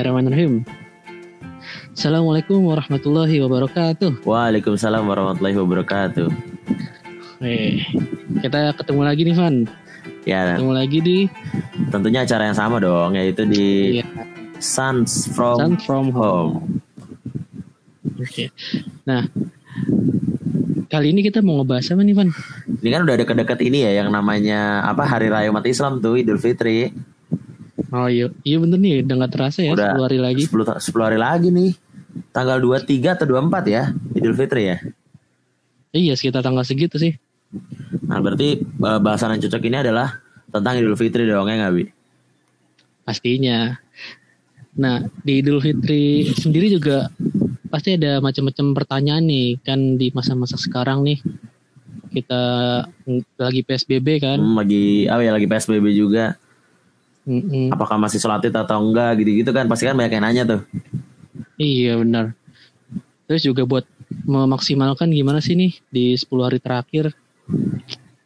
Bismillahirrahmanirrahim. Assalamualaikum warahmatullahi wabarakatuh. Waalaikumsalam warahmatullahi wabarakatuh. Eh, kita ketemu lagi nih Van. Ya, Ketemu lagi di tentunya acara yang sama dong, yaitu di iya, Sons from Sun from Home. Oke. Nah, kali ini kita mau ngebahas apa nih Van? Ini kan udah deket-deket ini ya, yang namanya apa Hari Raya Umat Islam tuh Idul Fitri. Oh iya, iya bener nih, udah nggak terasa ya Udah. 10 hari lagi. 10, ta- 10 hari lagi nih. Tanggal 23 atau 24 ya, Idul Fitri ya. Iya, sekitar tanggal segitu sih. Nah, berarti eh, bahasan yang cocok ini adalah tentang Idul Fitri dong ya nggak Bi? Pastinya. Nah, di Idul Fitri sendiri juga pasti ada macam-macam pertanyaan nih kan di masa-masa sekarang nih. Kita lagi PSBB kan. Hmm, lagi, oh ya lagi PSBB juga. Mm-mm. Apakah masih sholat id atau enggak gitu-gitu kan? Pasti kan banyak yang nanya tuh. Iya benar. Terus juga buat memaksimalkan gimana sih nih di 10 hari terakhir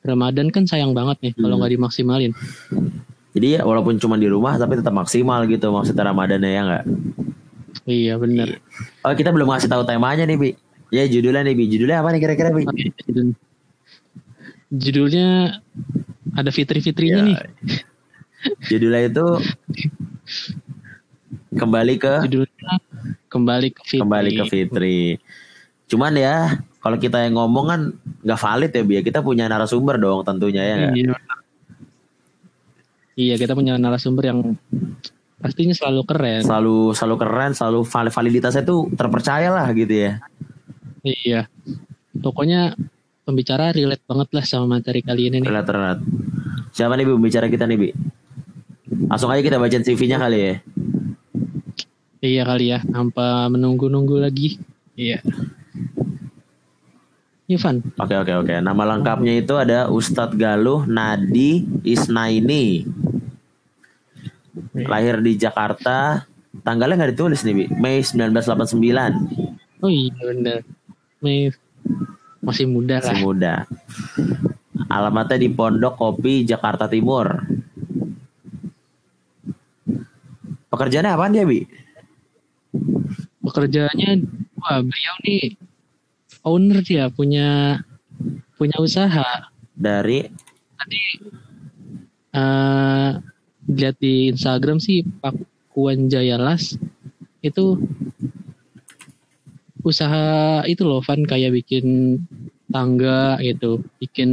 Ramadan kan sayang banget nih kalau Hmm. nggak dimaksimalin. Jadi ya walaupun cuma di rumah tapi tetap maksimal gitu maksudnya Ramadannya ya nggak? Iya benar. Oh kita belum ngasih tahu temanya nih Bi. Ya judulnya nih Bi. Judulnya apa nih kira-kira Bi? Judul- Judulnya ada fitri-fitrinya Ya. nih. Judulnya itu kembali ke Judulnya kembali ke fitri. kembali ke Fitri. Cuman ya kalau kita yang ngomong kan nggak valid ya Bi. ya. Kita punya narasumber dong tentunya ya? Iya. Iya, kita punya narasumber yang pastinya selalu keren. Selalu selalu keren, selalu val- validitasnya tuh terpercaya lah gitu ya. Iya. Pokoknya pembicara relate banget lah sama materi kali ini nih. Terlihat terlihat. Siapa nih Bi bicara kita nih Bi? Langsung aja kita bacain CV-nya kali ya. Iya kali ya, tanpa menunggu-nunggu lagi. Iya. Ivan, Oke oke oke. Nama lengkapnya itu ada Ustadz Galuh Nadi Isnaini. Lahir di Jakarta. Tanggalnya nggak ditulis nih, Bi. Mei 1989. oh iya bener. Mei masih muda lah. Masih muda. Alamatnya di Pondok Kopi, Jakarta Timur. Pekerjaannya apa dia, Bi? Pekerjaannya, wah beliau nih owner dia punya punya usaha. Dari Tadi eh lihat di Instagram sih Pakuan Jayalas itu usaha itu loh Van kayak bikin tangga gitu, bikin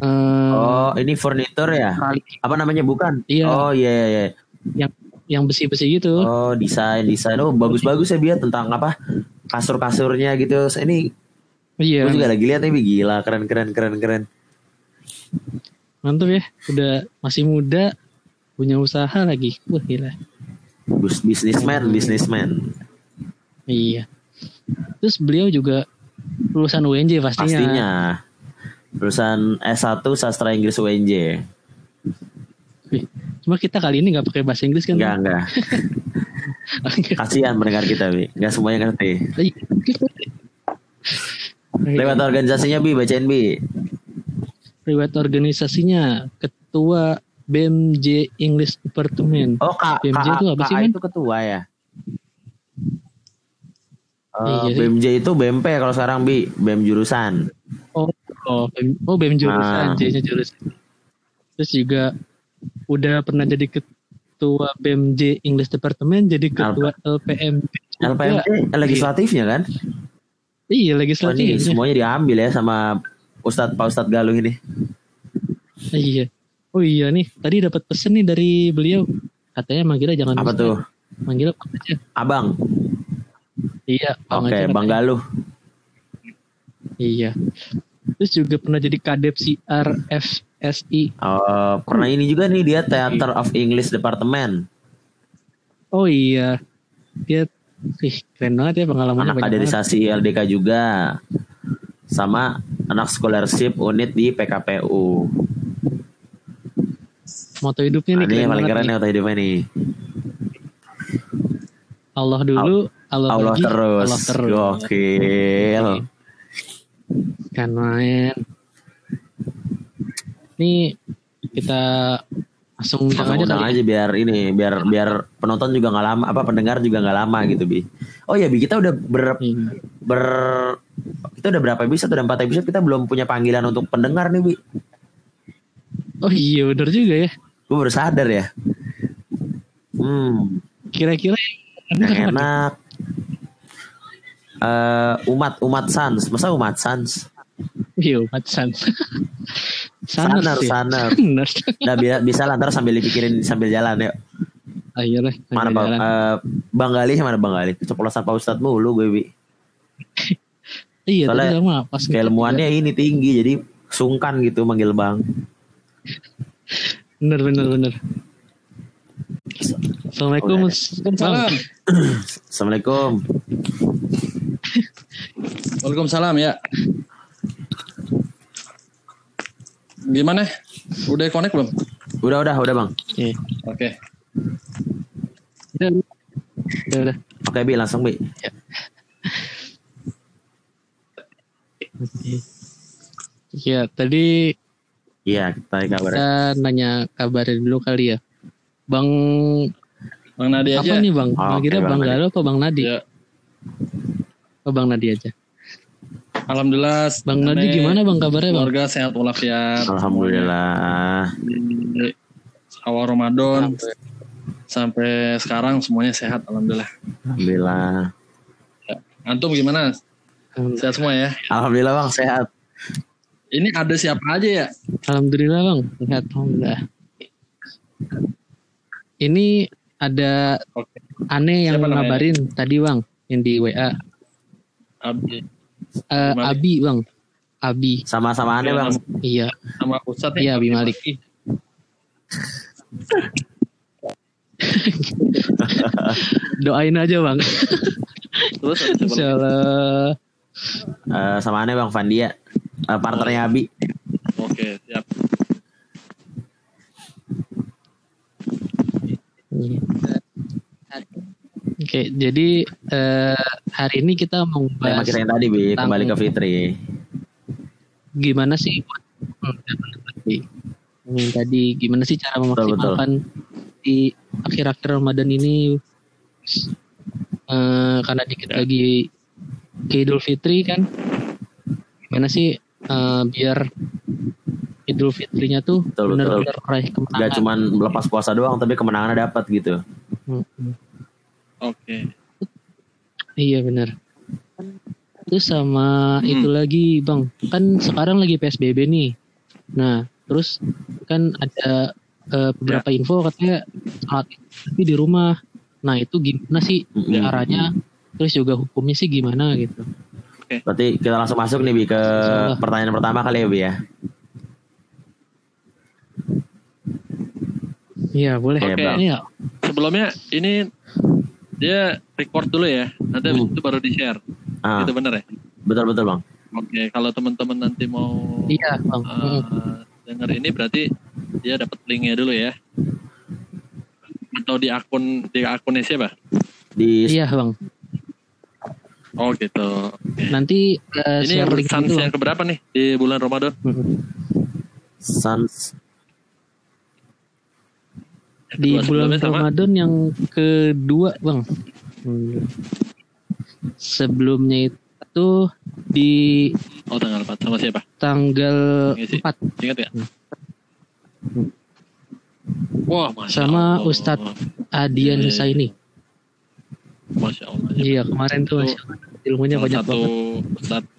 eh Oh, ini furnitur ya? kali Apa namanya? Bukan? Iya. Oh, iya iya iya. Yang besi-besi gitu. Oh, desain desain. Oh, bagus-bagus ya Bi ya tentang apa? Kasur-kasurnya gitu. Ini iya, Gue juga lagi lihat nih, gila, keren, keren, keren, keren. mantap ya. Udah masih muda, punya usaha lagi. Wah gila. Bus bisnisman, bisnisman. Iya. Terus beliau juga lulusan UNJ pastinya. Pastinya. Lulusan S1 Sastra Inggris UNJ. Wih, Cuma kita kali ini nggak pakai bahasa Inggris kan? Enggak, enggak. Kasihan mendengar kita, Bi. Enggak semuanya ngerti. Lewat organisasinya, Bi, bacain, Bi. Lewat organisasinya Ketua BMJ English Department. Oh, Kak, BMJ Kak, itu apa sih, itu ketua ya? Eh, Iya. BMJ itu BMP kalau sekarang, Bi. BM jurusan. Oh, oh, BEM, oh BEM jurusan, Ah. J-nya jurusan. Terus juga udah pernah jadi ketua BMJ English Department, jadi ketua LPM. LPMP legislatifnya kan? Iya, Oh, legislatif. semuanya diambil ya sama Ustadz Pak Ustadz Galuh ini. Iya. Oh iya nih, tadi dapat pesan nih dari beliau. Katanya manggilnya jangan Apa tuh? Manggilnya aja. Abang. Iya, Bang Oke, aja Bang. Galuh. Iya. Terus juga pernah jadi kadep CRFSI. Oh, pernah ini juga nih dia Theater of English Department. Oh iya. Dia ih, keren banget ya pengalamannya Anak kaderisasi LDK juga. Sama anak scholarship unit di PKPU. Moto hidupnya Nah, nih ini keren yang paling keren nih. waktu hidupnya nih. Allah dulu, Allah, Allah lagi, terus. Allah terus. Gokil. Kan main. Ini kita langsung undang aja kali aja biar ini biar biar penonton juga nggak lama apa pendengar juga nggak lama gitu bi. Oh ya bi kita udah ber, ya. Iya. ber kita udah berapa episode? Udah empat episode kita belum punya panggilan untuk pendengar nih bi. Oh iya bener juga ya. Gue baru sadar ya. Hmm. Kira-kira yang enak Eh, umat umat sans. Masa umat sans iya umat san Sanar, sanar. Sanar. Nah, bi- bisa lah ntar sambil dipikirin sambil jalan yuk. ayo lah Mana bang? Eh, bang Gali mana Bang Gali? Keceplosan Pak Ustadz mulu gue bi. iya soalnya sama pas Keilmuannya ini tinggi jadi sungkan gitu manggil bang. bener bener bener Assalamualaikum. Bang. Assalamualaikum. Waalaikumsalam ya. Gimana? Udah connect belum? Udah udah udah bang. Iya. Oke. Udah, udah, udah. Oke bi langsung bi. Iya, tadi Iya kita kabar. kita nanya kabarnya dulu kali ya. Bang Bang Nadi apa aja. nih Bang? Oh, Kira oke, Bang Bang. Galo apa Bang Nadi? Ya. Oh, Bang Nadi aja. Alhamdulillah. Bang Nadi gimana Bang kabarnya Bang? Keluarga sehat walafiat. Alhamdulillah. Di Awal Ramadan sampai sekarang semuanya sehat alhamdulillah. Alhamdulillah. Antum gimana? Sehat semua ya. Alhamdulillah bang sehat. Ini ada siapa aja ya? Alhamdulillah Bang, sehat Alhamdulillah. Ini ada Oke. aneh yang Siapa namanya? ngabarin tadi Bang, yang di WA. Abdi Eh, Malik. Abi Bang, Abi. Sama-sama aneh bang. Iya, sama Iya, ya. Abi Malik. Doain aja Bang. Terus? Insyaallah. Eh, sama aneh bang Vandia. Eh, partnernya Abi. Oke, siap. Oke, jadi eh, hari ini kita mau Tema bahas kita yang tadi bi tentang- kembali ke Fitri. gimana sih Hmm, tadi Hmm, tadi gimana sih cara memaksimalkan di akhir-akhir Ramadan ini? Eh, karena dikit lagi ke Idul Fitri kan? Gimana sih eh, biar Idul Fitrinya tuh benar-benar raih Gak kemenangan cuman lepas puasa doang tapi kemenangannya dapat gitu. Hmm, Oke. iya benar terus sama Hmm. itu lagi bang kan sekarang lagi PSBB nih nah terus kan ada eh, beberapa Ya. info katanya saat tapi di rumah nah itu gimana sih Mm-mm. caranya terus juga hukumnya sih gimana gitu Berarti kita langsung masuk nih bi ke pertanyaan pertama kali ya bi ya. iya boleh Oke, Bang. Iya. Sebelumnya ini dia record dulu ya. Nanti habis Hmm. itu baru di-share. Ah, Itu bener ya? betul betul bang. Oke, kalau teman-teman nanti mau iya bang uh, denger ini berarti dia dapat linknya dulu ya. Atau di akun di akunnya siapa? Di iya bang Oh gitu. Oke. nanti eh, Ini share yang link sans yang keberapa nih di bulan Ramadan? Mm. Di bulan? Ramadan yang kedua bang sebelumnya itu di Oh tanggal 4 sama siapa? tanggal Ngisi. 4 Ingat ya? Hmm. Wah, masya Sama Allah. Ustadz Adian Iya, iya. Husaini Masya Allah. iya kemarin tuh Itu Masya Allah. ilmunya Salah banyak satu banget Ustadz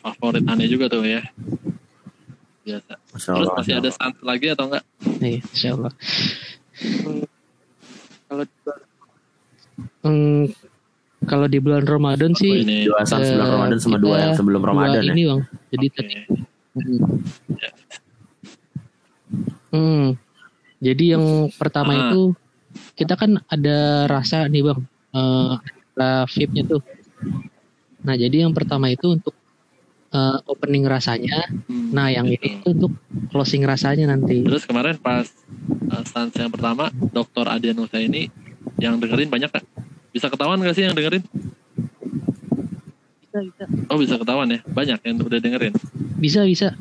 favorit aneh juga tuh ya. Biasa. Masya Terus Allah, masih Masya ada sans lagi atau enggak? nih Insya Allah kalau Hmm, kalau di bulan Ramadan sih ini? Dua eh, sebelum Ramadan sama dua yang sebelum Ramadan ya. ini bang jadi Oke. tadi Hmm. Ya. Hmm. Jadi yang pertama Ah. itu kita kan ada rasa nih bang, eh ada VIP-nya tuh. Nah jadi yang pertama itu untuk eh, opening rasanya. Hmm, Nah yang gitu. ini itu untuk closing rasanya nanti. Terus kemarin pas uh, sans yang pertama, Dokter Adian ini yang dengerin banyak gak? Bisa ketahuan gak sih yang dengerin? Oh bisa ketahuan ya, banyak yang udah dengerin. Bisa bisa.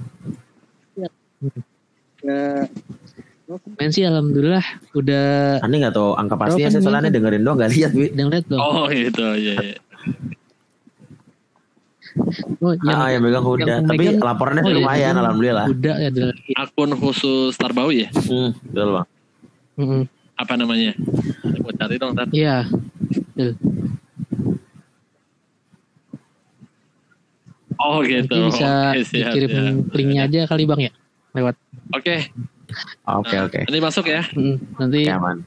main sih alhamdulillah udah Aneh nggak tahu angka pastinya saya soalnya nih? dengerin doang nggak lihat ngeliat belum? Oh gitu, iya, iya. Oh, yang, ah yang megang yang udah. Tapi pemegang- laporannya oh, iya, lumayan yang alhamdulillah. Udah ada lagi. Akun khusus Tarbawi ya? Hmm, betul bang. Mm-mm. Apa namanya? Mau cari dong, Tar. Iya. Oh gitu. Nanti bisa Oke, siap, dikirim siap. linknya aja kali bang ya lewat. Oke, Oke nah, oke. ini masuk ya. Mm, nanti Oke aman.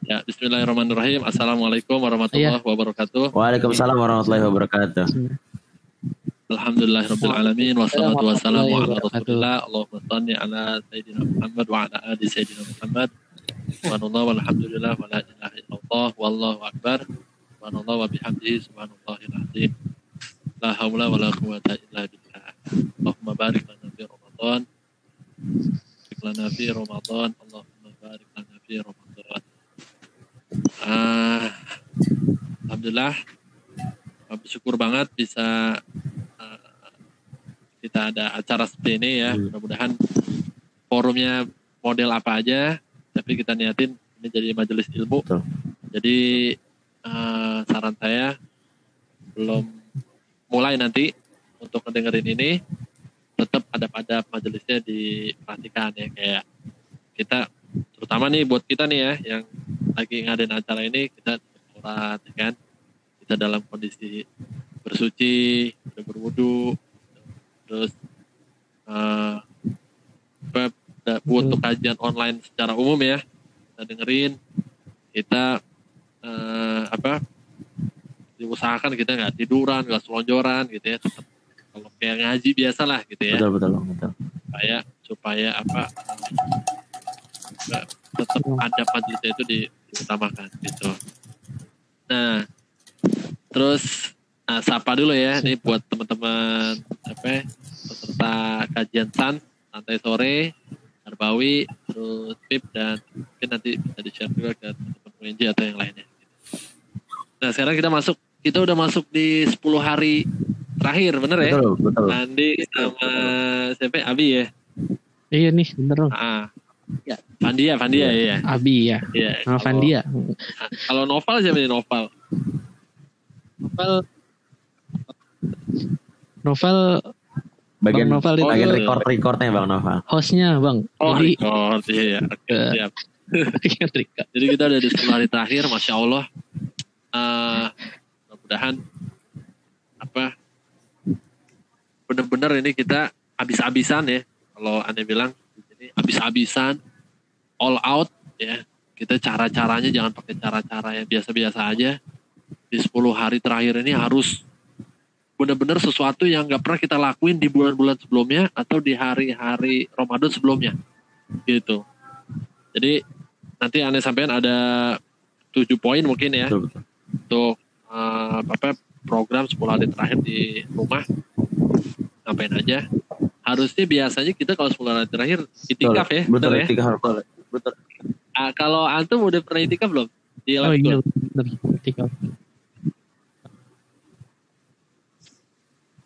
Ya, Bismillahirrahmanirrahim. Assalamualaikum warahmatullahi Iya. wabarakatuh. Waalaikumsalam warahmatullahi wabarakatuh. Wassalatu wassalamu ala. Rasulillah. Allahumma shalli ala sayyidina Muhammad wa ala ali sayyidina Muhammad. Subhanallah walhamdulillah wa la ilaha illallah wallahu akbar. Subhanallah wa bihamdihi subhanallahil azim. La haula wa la quwata illa billah. Allahumma barik lana fi Ramadan. Barik lana fi Ramadan. Allahumma barik lana fi Ramadan. Ah, Alhamdulillah bersyukur banget bisa kita ada acara seperti ini ya. Hmm. Mudah-mudahan forumnya model apa aja, tapi kita niatin ini jadi majelis ilmu. Betul. Jadi eh, saran saya belum mulai nanti untuk ngedengerin ini tetap ada pada majelisnya diperhatikan ya kayak kita terutama nih buat kita nih ya yang lagi ngadain acara ini kita sholat ya kan kita dalam kondisi bersuci berwudu terus apa, da- untuk kajian online secara umum ya. Kita dengerin kita eh, apa diusahakan kita nggak tiduran nggak selonjoran gitu ya tetap. Kalau kayak ngaji biasa lah gitu ya. Betul betul betul. supaya supaya apa tetap ada majelisnya itu di- diutamakan gitu. Nah, terus nah, sapa dulu ya nih buat teman-teman apa ya, peserta kajian san santai sore Arbawi terus Pip dan mungkin nanti bisa di share juga ke teman-teman UNJ atau yang lainnya. Nah sekarang kita masuk kita udah masuk di 10 hari terakhir bener ya? Betul betul. Andi sama siapa? ya? Abi ya? iya nih bener bang. Ah. Ya. Fandia, Fandia ya. Abi ya. Iya. Sama Kalau- Fandia. Kalau novel siapa nih novel? Novel Novel Bagian Bang Novel itu bagian Oh, record recordnya bang Nova. hostnya bang. Oh, Jadi record. Iya, iya. Oke, Eh. siap. Rika. Jadi kita udah di 10 hari terakhir, Masya Allah. Eh, mudah-mudahan apa bener-bener ini kita habis-habisan ya. Kalau aneh bilang di sini habis-habisan, all out ya. Kita cara-caranya jangan pakai cara-cara yang biasa-biasa aja. Di 10 hari terakhir ini harus benar-benar sesuatu yang nggak pernah kita lakuin di bulan-bulan sebelumnya atau di hari-hari Ramadan sebelumnya gitu. Jadi nanti aneh sampean ada tujuh poin mungkin ya Betul betul. untuk eh, apa program 10 hari terakhir di rumah ngapain aja. Harusnya biasanya kita kalau 10 hari terakhir itikaf ya, Betul ya. itikaf betul. Betul. Ah, kalau antum udah pernah itikaf belum? Di Oh iya bener.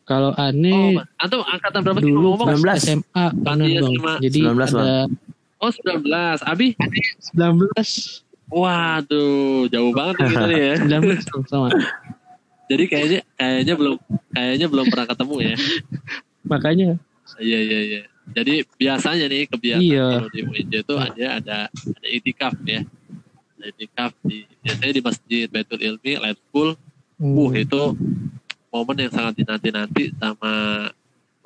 Kalau Oh, aneh antum angkatan berapa sih dulu ngomong? 19. SMA bener Iya, bang. Jadi 19, Bang. ada Oh, 19. Abi? 19 Waduh, jauh banget kita nih ya. 19 tuh sama. Jadi kayaknya kayaknya belum kayaknya belum pernah ketemu ya. Makanya Iya iya iya. Jadi biasanya nih kebiasaan Iya. kalau di UNJ itu ada ada ada itikaf ya. Ada itikaf di biasanya di masjid Baitul Ilmi, Light School. hmm, Uh itu momen yang sangat dinanti-nanti sama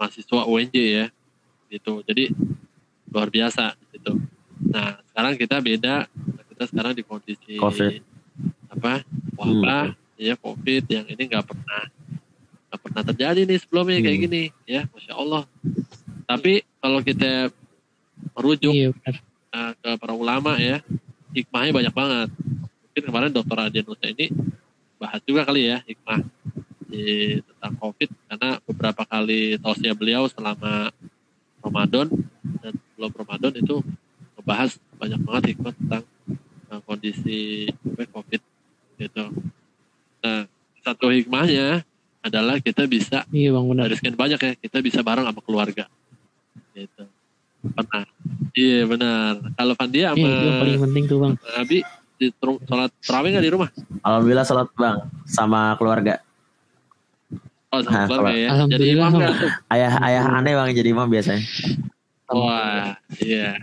mahasiswa UNJ ya. Gitu. Jadi luar biasa gitu. Nah sekarang kita beda. Kita sekarang di kondisi Covid. apa wabah ya COVID yang ini nggak pernah nggak pernah terjadi nih sebelumnya kayak Hmm. gini ya masya Allah. Tapi kalau kita merujuk iya uh, ke para ulama ya hikmahnya banyak banget. Mungkin kemarin Dokter Adianusa ini bahas juga kali ya hikmah di tentang COVID karena beberapa kali tausiah beliau selama Ramadan dan sebelum Ramadan itu ngebahas banyak banget hikmah tentang uh, kondisi COVID gitu. Nah satu hikmahnya adalah kita bisa Iya bang benar. dari sekian banyak ya kita bisa bareng sama keluarga gitu pernah Iya benar. Kalau Fandia Iya, itu yang sama paling penting tuh bang. Abi di sholat terawih nggak di rumah? Alhamdulillah salat bang sama keluarga. Oh Nah, ya. Jadi imam? Ayah ayah aneh bang jadi imam biasanya. Wah, iya.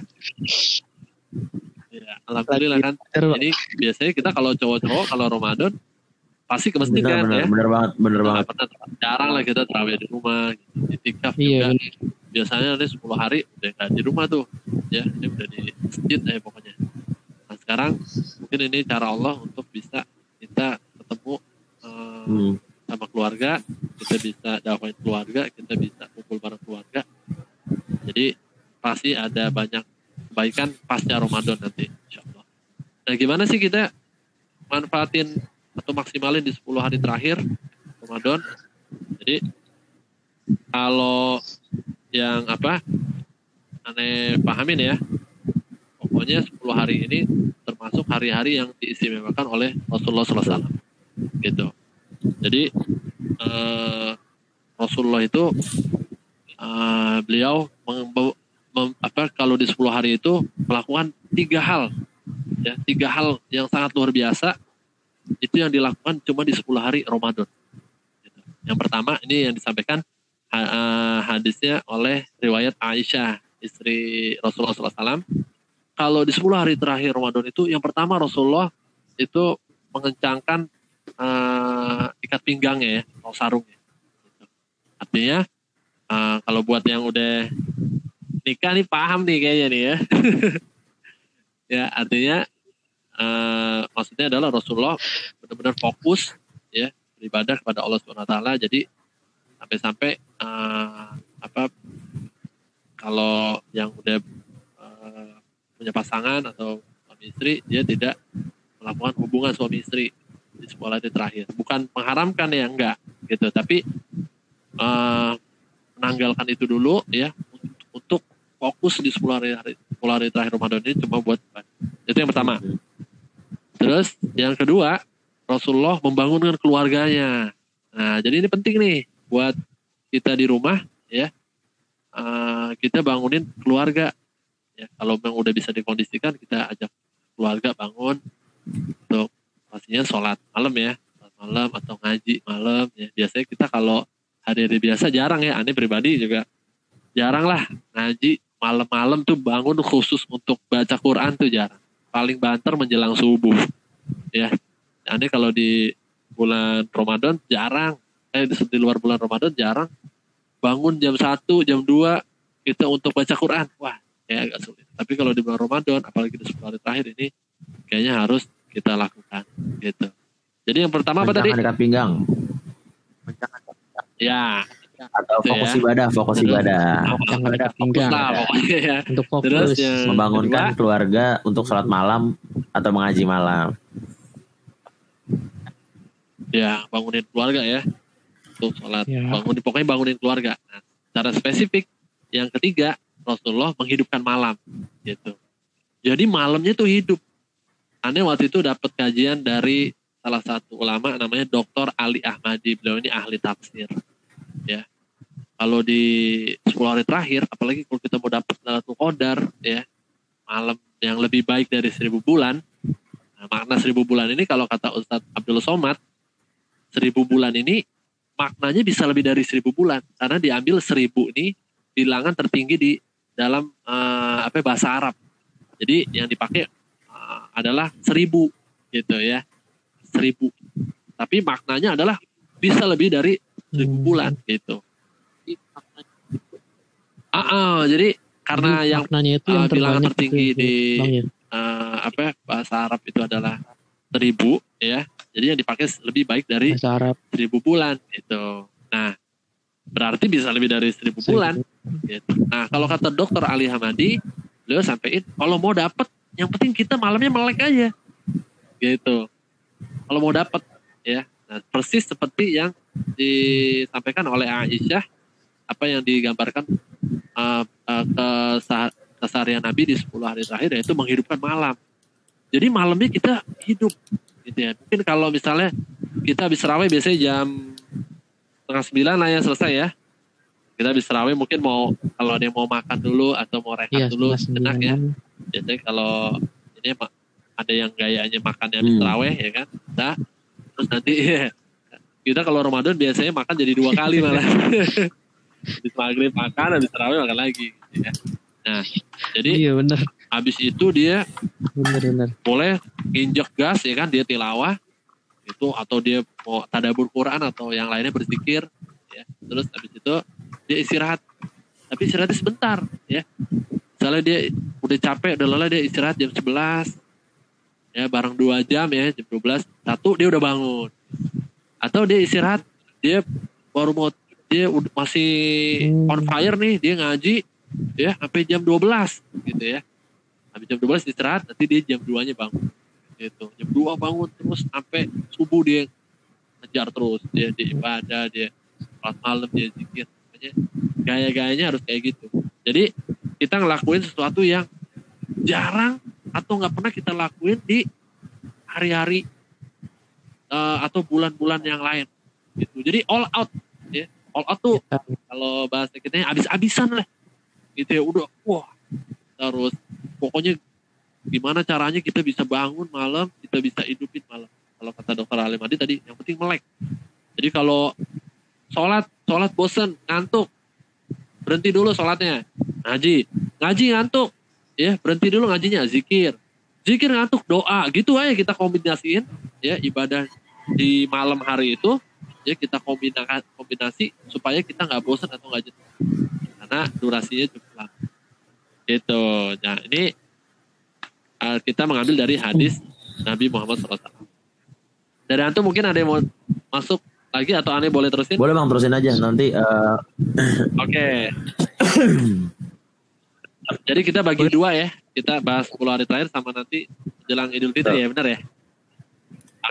Iya, alhamdulillah kan. Jadi biasanya kita kalau cowok-cowok kalau Ramadan pasti ke masjid kan bener ya. bener banget bener banget. pernah jarang lah kita terawih di rumah, gitu. itikaf iya juga. bener. Biasanya nih 10 hari udah nggak di rumah tuh, ya ini udah di masjid ya pokoknya. Nah sekarang mungkin ini cara Allah untuk bisa kita ketemu eh, Hmm. Sama keluarga, kita bisa dakwain keluarga, kita bisa kumpul bareng keluarga. Jadi pasti ada banyak kebaikan pasca Ramadan nanti, insya Allah. Nah gimana sih kita manfaatin atau maksimalin di 10 hari terakhir Ramadan? Jadi kalau yang apa aneh pahamin ya, pokoknya 10 hari ini termasuk hari-hari yang diistimewakan oleh Rasulullah SAW. Gitu. Jadi eh, Rasulullah itu eh, beliau mengembau- mem- apa kalau di 10 hari itu melakukan tiga hal ya tiga hal yang sangat luar biasa itu yang dilakukan cuma di 10 hari Ramadan Gitu. yang pertama ini yang disampaikan eh, hadisnya oleh riwayat Aisyah istri Rasulullah SAW kalau di 10 hari terakhir Ramadan itu yang pertama Rasulullah itu mengencangkan eh, ikat pinggangnya ya atau sarungnya Gitu. artinya eh, kalau buat yang udah nikah nih paham nih kayaknya nih ya. Ya artinya eh, maksudnya adalah Rasulullah benar-benar fokus ya beribadah kepada Allah Subhanahu Wa Taala. Jadi sampai-sampai eh, apa kalau yang udah eh, punya pasangan atau suami istri dia tidak melakukan hubungan suami istri di sekolah hari terakhir. Bukan mengharamkan ya enggak gitu. Tapi eh, menanggalkan itu dulu ya untuk, untuk fokus di 10 hari, hari 10 hari terakhir Ramadan ini cuma buat itu yang pertama. Terus yang kedua Rasulullah membangunkan keluarganya. Nah jadi ini penting nih buat kita di rumah ya. Eh, kita bangunin keluarga. Ya kalau memang udah bisa dikondisikan kita ajak keluarga bangun untuk pastinya sholat malam ya sholat malam atau ngaji malam ya. Biasanya kita kalau hari-hari biasa jarang ya. Aneh pribadi juga jarang lah ngaji malam-malam tuh bangun khusus untuk baca Quran tuh jarang. Paling banter menjelang subuh ya. Aneh kalau di bulan Ramadan jarang. Eh di luar bulan Ramadan jarang. Bangun jam 1, jam 2 kita untuk baca Quran. Wah kayak agak sulit. Tapi kalau di bulan Ramadan apalagi di 10 hari terakhir ini kayaknya harus kita lakukan gitu. Jadi yang pertama apa tadi? Ikat pinggang ya. Atau Gitu fokus ya. ibadah fokus Terus- ibadah. fokus pinggang lah pokoknya ya. Untuk fokus. terus yang membangunkan kedua, keluarga untuk sholat malam atau mengaji malam. Ya bangunin keluarga ya. Untuk sholat. Ya. bangun pokoknya bangunin keluarga. Nah, secara spesifik yang ketiga Rasulullah menghidupkan malam gitu. Jadi malamnya tuh hidup aneh waktu itu dapat kajian dari salah satu ulama namanya Dr. Ali Ahmadi beliau ini ahli tafsir ya kalau di 10 hari terakhir apalagi kalau kita mau dapat Lailatul Qadar ya malam yang lebih baik dari seribu bulan nah, makna seribu bulan ini kalau kata Ustadz Abdul Somad seribu bulan ini maknanya bisa lebih dari seribu bulan karena diambil seribu ini bilangan tertinggi di dalam eh, apa bahasa Arab. Jadi yang dipakai adalah seribu gitu ya, seribu. Tapi maknanya adalah bisa lebih dari seribu Hmm. bulan gitu. Ah, ah, jadi karena Jadi yang maknanya itu yang uh, bilangan terbanyak tertinggi itu, di- Bang, ya. eh, apa bahasa Arab itu adalah seribu ya. Jadi yang dipakai lebih baik dari bahasa Arab seribu bulan gitu. Nah, berarti bisa lebih dari seribu bulan. Gitu. Nah, kalau kata dokter Ali Hamadi, beliau sampaikan kalau mau dapat, yang penting kita malamnya melek aja, gitu. Kalau mau dapat, ya. Nah, persis seperti yang disampaikan oleh Aisyah, apa yang digambarkan uh, uh, kesah- keseharian Nabi di 10 hari terakhir yaitu menghidupkan malam. Jadi malamnya kita hidup, gitu ya. Mungkin kalau misalnya kita habis raweh biasanya jam setengah sembilan lah ya selesai ya. kita habis terawih mungkin mau kalau ada yang mau makan dulu atau mau rehat Iya, dulu sejenak ya biasanya kalau ini ada yang gayanya makannya habis Hmm. terawih ya kan? Nah, terus nanti kita kalau Ramadan biasanya makan jadi dua kali malah. Habis maghrib makan habis terawih makan lagi ya. Nah jadi Iya benar, habis itu dia benar benar. boleh nginjek gas ya kan? Dia tilawah itu atau dia mau tadabur Quran atau yang lainnya berzikir ya. Terus habis itu dia istirahat. Tapi istirahatnya sebentar ya misalnya dia udah capek udah lelah dia istirahat jam 11 ya bareng dua jam ya jam 12 satu dia udah bangun. Atau dia istirahat dia baru mau dia masih Hmm. on fire nih dia ngaji ya sampai jam 12 gitu ya. Habis jam 12 istirahat nanti dia jam 2 nya bangun gitu. Jam 2 bangun terus sampai subuh dia ngejar terus dia di ibadah dia sholat malam dia zikir. Makanya gaya-gayanya harus kayak gitu. Jadi kita ngelakuin sesuatu yang jarang atau nggak pernah kita lakuin di hari-hari eh, atau bulan-bulan yang lain gitu. Jadi all out ya. All out tuh kalau bahasa kita habis-habisan lah gitu ya. Udah wah terus pokoknya gimana caranya kita bisa bangun malam kita bisa hidupin malam. Kalau kata dokter Alim Adi tadi yang penting melek. Jadi kalau sholat sholat bosen ngantuk berhenti dulu sholatnya. Ngaji. Ngaji ngantuk. Ya berhenti dulu ngajinya. Zikir. Zikir ngantuk doa. Gitu aja kita kombinasiin. Ya ibadah di malam hari itu ya kita kombinasi kombinasi supaya kita nggak bosan atau nggak jenuh. Karena durasinya cukup lama. Gitu. Nah ini uh, kita mengambil dari hadis Nabi Muhammad SAW dari antum mungkin ada yang mau masuk lagi atau aneh boleh terusin Boleh bang terusin aja nanti eh, Oke. Jadi kita bagi dua ya. Kita bahas 10 hari terakhir sama nanti jelang Idul Fitri ya, benar ya?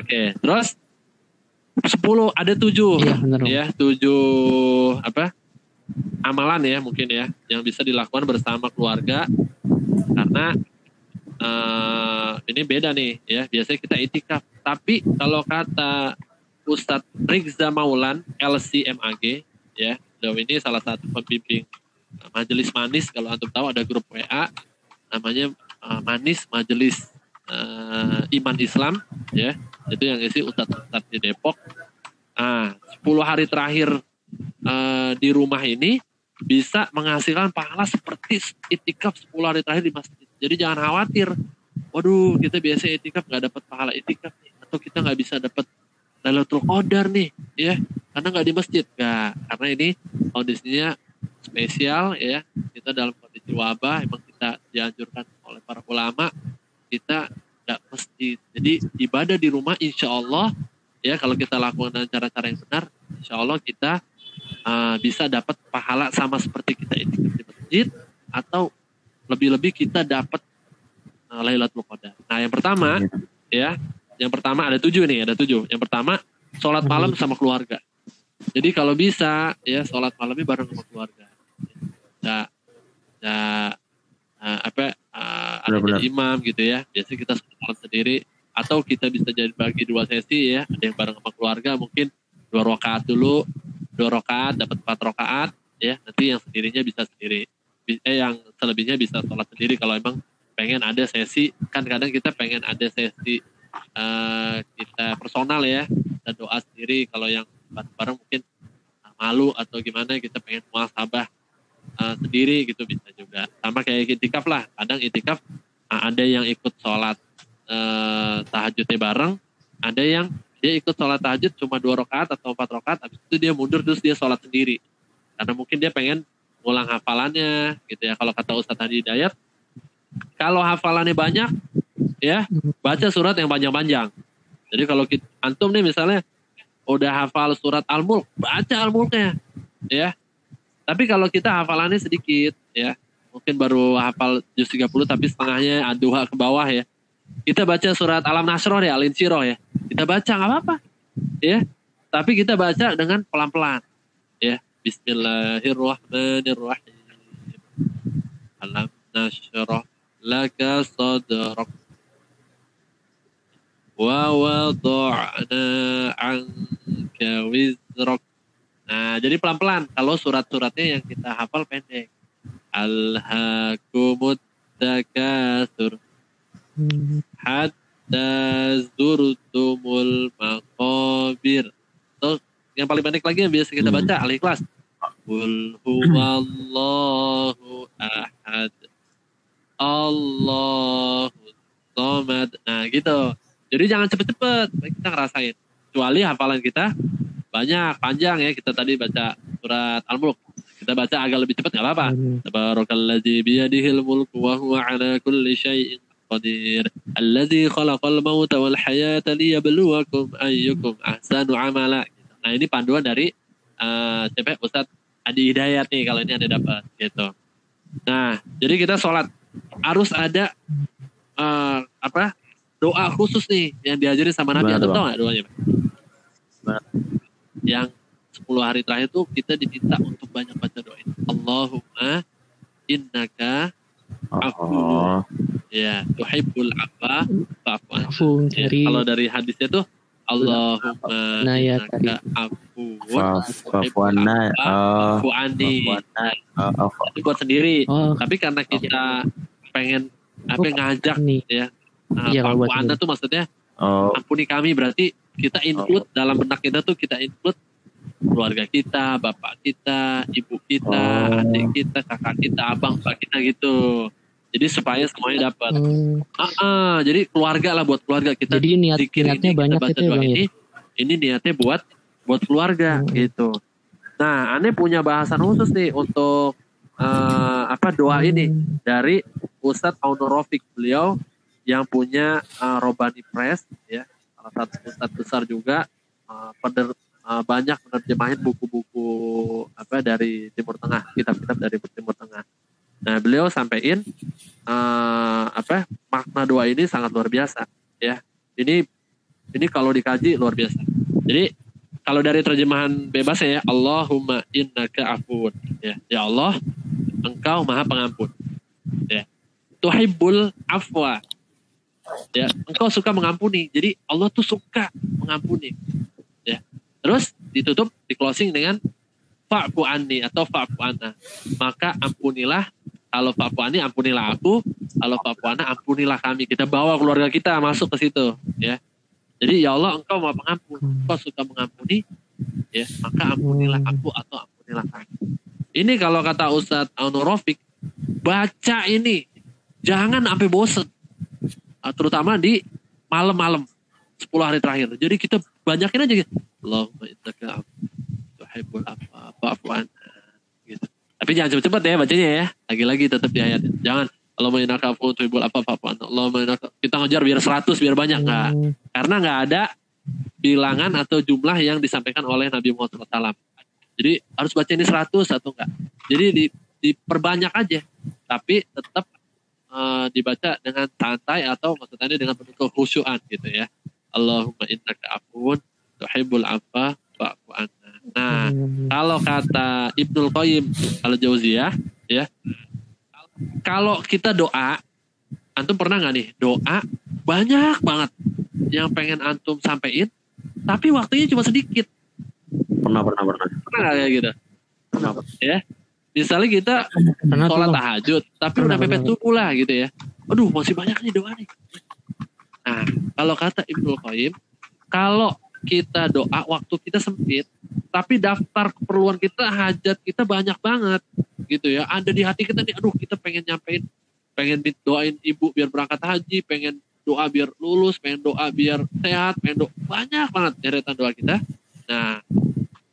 Oke. Terus 10 ada 7 Iya benar. Ya, 7 apa? Amalan ya mungkin ya yang bisa dilakukan bersama keluarga karena eh, ini beda nih ya. Biasanya kita itikaf, tapi kalau kata Ustadz Rizza Maulan LCMAG ya, beliau ini salah satu pembimbing uh, Majelis Manis kalau antum tahu ada grup WA namanya uh, Manis Majelis uh, Iman Islam ya. Itu yang isi Ustadz-Ustadz di Depok. Ah, 10 hari terakhir uh, di rumah ini bisa menghasilkan pahala seperti itikaf 10 hari terakhir di masjid. Jadi jangan khawatir. Waduh, kita biasa itikaf nggak dapat pahala itikaf. Atau kita nggak bisa dapat Lailatul Qadar nih, ya. Karena nggak di masjid. Nggak, karena ini kondisinya spesial ya. Kita dalam kondisi wabah, emang kita dianjurkan oleh para ulama kita nggak masjid. Jadi ibadah di rumah insya Allah ya kalau kita lakukan dengan cara-cara yang benar, insya Allah kita uh, bisa dapat pahala sama seperti kita itikaf di masjid atau lebih-lebih kita dapat uh, Lailatul Qadar. Nah yang pertama ya, yang pertama ada tujuh nih, ada tujuh. Yang pertama sholat malam sama keluarga. Jadi kalau bisa ya sholat malamnya bareng sama keluarga. Nah, nah uh, apa uh, ada jadi imam gitu ya. Biasanya kita sholat sendiri atau kita bisa jadi bagi dua sesi ya. Ada yang bareng sama keluarga mungkin dua rakaat dulu, dua rakaat dapat empat rakaat ya. Nanti yang sendirinya bisa sendiri. Eh yang selebihnya bisa sholat sendiri kalau emang pengen ada sesi kan kadang kita pengen ada sesi eh, kita personal ya. Kita doa sendiri kalau yang bareng-bareng mungkin eh, malu atau gimana kita pengen muasabah eh, sendiri gitu bisa juga. Sama kayak itikaf lah. Kadang itikaf eh, ada yang ikut sholat eh, tahajudnya bareng ada yang dia ikut sholat tahajud cuma dua rakaat atau empat rakaat habis itu dia mundur terus dia sholat sendiri. Karena mungkin dia pengen ngulang hafalannya gitu ya. Kalau kata Ustadz Hadi Hidayat kalau hafalannya banyak ya baca surat yang panjang-panjang. Jadi kalau kita, antum nih misalnya udah hafal surat Al-Mulk baca Al-Mulknya ya. Tapi kalau kita hafalannya sedikit ya. Mungkin baru hafal juz 30 tapi setengahnya dua ke bawah ya. Kita baca surat Alam Nasroh ya Al Insyirah ya. Kita baca nggak apa-apa ya. Tapi kita baca dengan pelan-pelan ya. Bismillahirrahmanirrahim. Alam Nasroh laka sadrak wa wada'na anka wizrak Nah, jadi pelan-pelan. Kalau surat-suratnya yang kita hafal pendek. Alhaakumut takatsur Hmm. hatta zurtumul maqabir. Terus yang paling pendek lagi yang biasa kita Hmm. baca al-ikhlas. Qul huwallahu ahad. Allahu samad. Nah, gitu. Jadi jangan cepet-cepet, kita ngerasain. Kecuali hafalan kita banyak, panjang ya. Kita tadi baca surat Al-Mulk. Kita baca agak lebih cepat nggak apa-apa. Tabarakalladzi biyadihil mulku wa huwa ala kulli syai'in qadir. Alladzi khalaqal mauta wal hayata liyabluwakum ayyukum ahsanu amala. Nah, ini panduan dari eh siapa? Ustadz Adi Hidayat nih kalau ini ada dapat gitu. Nah, jadi kita sholat harus ada eh apa? Doa khusus nih yang diajarin sama Nabi. Anda tuh, tahu nggak doanya? Pak? Yang 10 hari terakhir tuh kita diminta untuk banyak baca doa ini. Allahumma innaka Oh, Ya, tuhibbul afa fa'fu anna. Afu Ya, dari kalau dari hadisnya tuh Allahumma ya, innaka. Oh, fa'fu anni. fafuana. Nah, Oh, oh, itu buat sendiri. oh Tapi karena kita pengen apa Oh, ngajak nih nah, Iya, kalau sendiri. tuh maksudnya oh, ampuni kami berarti kita include dalam benak kita tuh kita include keluarga kita, bapak kita, ibu kita, Oh. adik kita, kakak kita, abang, bapak kita gitu. Jadi supaya semuanya dapat. hmm, Ah, ah, jadi keluarga lah buat keluarga kita jadi niat niatnya ini, banyak kita baca gitu ya ya ini, ini niatnya buat buat keluarga Hmm. gitu. Nah, aneh punya bahasan khusus nih untuk eh, apa doa ini Hmm. dari Ustadz Rofik beliau yang punya eh, Robani Press ya salah satu ustadz besar juga eh, pener- eh, banyak menerjemahin buku-buku apa dari Timur Tengah kitab-kitab dari Timur Tengah. Nah beliau sampaikan eh, apa makna doa ini sangat luar biasa ya. Ini ini kalau dikaji luar biasa. Jadi kalau dari terjemahan bebasnya ya Allahumma innaka afun ya ya Allah engkau maha pengampun ya tuhibbul afwa ya engkau suka mengampuni. Jadi Allah tuh suka mengampuni. Ya. Terus ditutup di closing dengan fa'fu anni atau fa'fu anna. Maka ampunilah. Kalau fa'fu anni ampunilah aku. Kalau fa'fu anna ampunilah kami. Kita bawa keluarga kita masuk ke situ ya. Jadi ya Allah engkau maha pengampun. Engkau suka mengampuni ya. Maka ampunilah aku atau ampunilah kami. Ini kalau kata Ustadz Auno Rofik baca ini. Jangan sampai bosen. Ah, terutama di malam-malam 10 hari terakhir. Jadi kita banyakin aja gitu. Allahumma innaka tuhibbul fa'fu anna gitu. Tapi jangan cepet-cepet ya bacanya ya. Lagi-lagi tetap di ayat. Jangan. Allahumma innaka afuwwun tuhibbul fa'fu anna Allahumma innaka kita ngejar biar 100 biar banyak. Nggak Hmm. karena nggak ada bilangan atau jumlah yang disampaikan oleh Nabi Muhammad SAW. Jadi harus baca ini 100 atau enggak. Jadi di, diperbanyak aja, tapi tetap eh, dibaca dengan santai atau maksudnya dengan penuh kekhusyuan gitu ya. Allahumma innaka afuwun tuhibbul afwa fa'fu anna. Nah, Hmm. kalau kata Ibnul Qayyim kalau Jauziyah ya kalau kita doa antum pernah nggak nih doa banyak banget yang pengen antum sampein tapi waktunya cuma sedikit pernah pernah pernah. pernah nggak kayak gitu Pernah. ya misalnya kita tuh, sholat tahajud tapi udah mepet pernah. subuh lah gitu ya. Aduh masih banyak nih doa nih. Nah kalau kata Ibnu Qayyim kalau kita doa waktu kita sempit tapi daftar keperluan kita hajat kita banyak banget gitu ya. Ada di hati kita nih aduh kita pengen nyampein pengen doain ibu biar berangkat haji pengen doa biar lulus pengen doa biar sehat pengen doa banyak banget deretan doa kita. Nah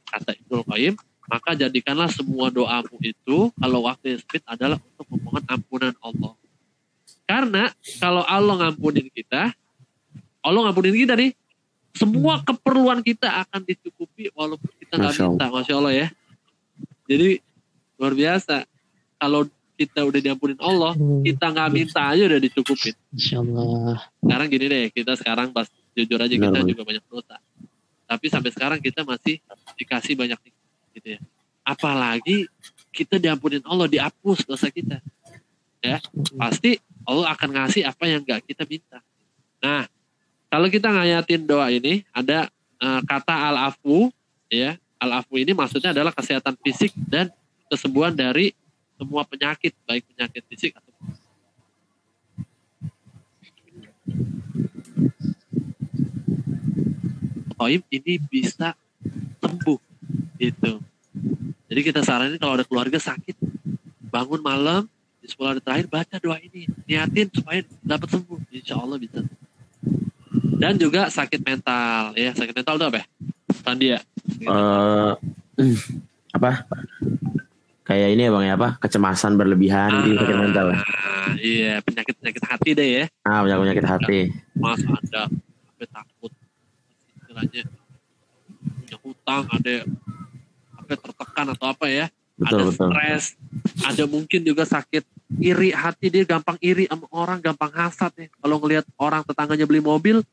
kata Ibnu Qayyim maka jadikanlah semua doamu itu kalau waktu yang sempit adalah untuk memohon ampunan Allah. Karena kalau Allah ngampunin kita, Allah ngampunin kita nih, semua keperluan kita akan dicukupi walaupun kita nggak minta, masya Allah ya. Jadi luar biasa. Kalau kita udah diampunin Allah, Hmm. kita nggak minta aja udah dicukupin. Insya Allah. Sekarang gini deh, kita sekarang pas jujur aja kita juga banyak dosa. Tapi sampai sekarang kita masih dikasih banyak nikmat gitu ya. Apalagi kita diampunin Allah, dihapus dosa kita. Ya, pasti Allah akan ngasih apa yang gak kita minta. Nah, kalau kita ngayatin doa ini ada eh, kata al-afu ya, al-afu ini maksudnya adalah kesehatan fisik dan kesembuhan dari semua penyakit, baik penyakit fisik atau Toib ini bisa sembuh gitu. Jadi kita saranin kalau ada keluarga sakit, bangun malam di 10 hari terakhir baca doa ini, niatin supaya dapat sembuh, insya Allah bisa. Dan juga sakit mental, ya sakit mental itu apa ya? Tandi ya? Eh, apa? Kayak ini ya bang ya apa? Kecemasan berlebihan di sakit mental. ya? Ah, iya, penyakit-penyakit hati deh ya. Ah penyakit penyakit hati. Mas ada sampai takut istilahnya punya hutang ada sampai tertekan atau apa ya. Betul ada stres ada mungkin juga sakit iri hati dia gampang iri sama orang gampang hasad ya kalau ngelihat orang tetangganya beli mobil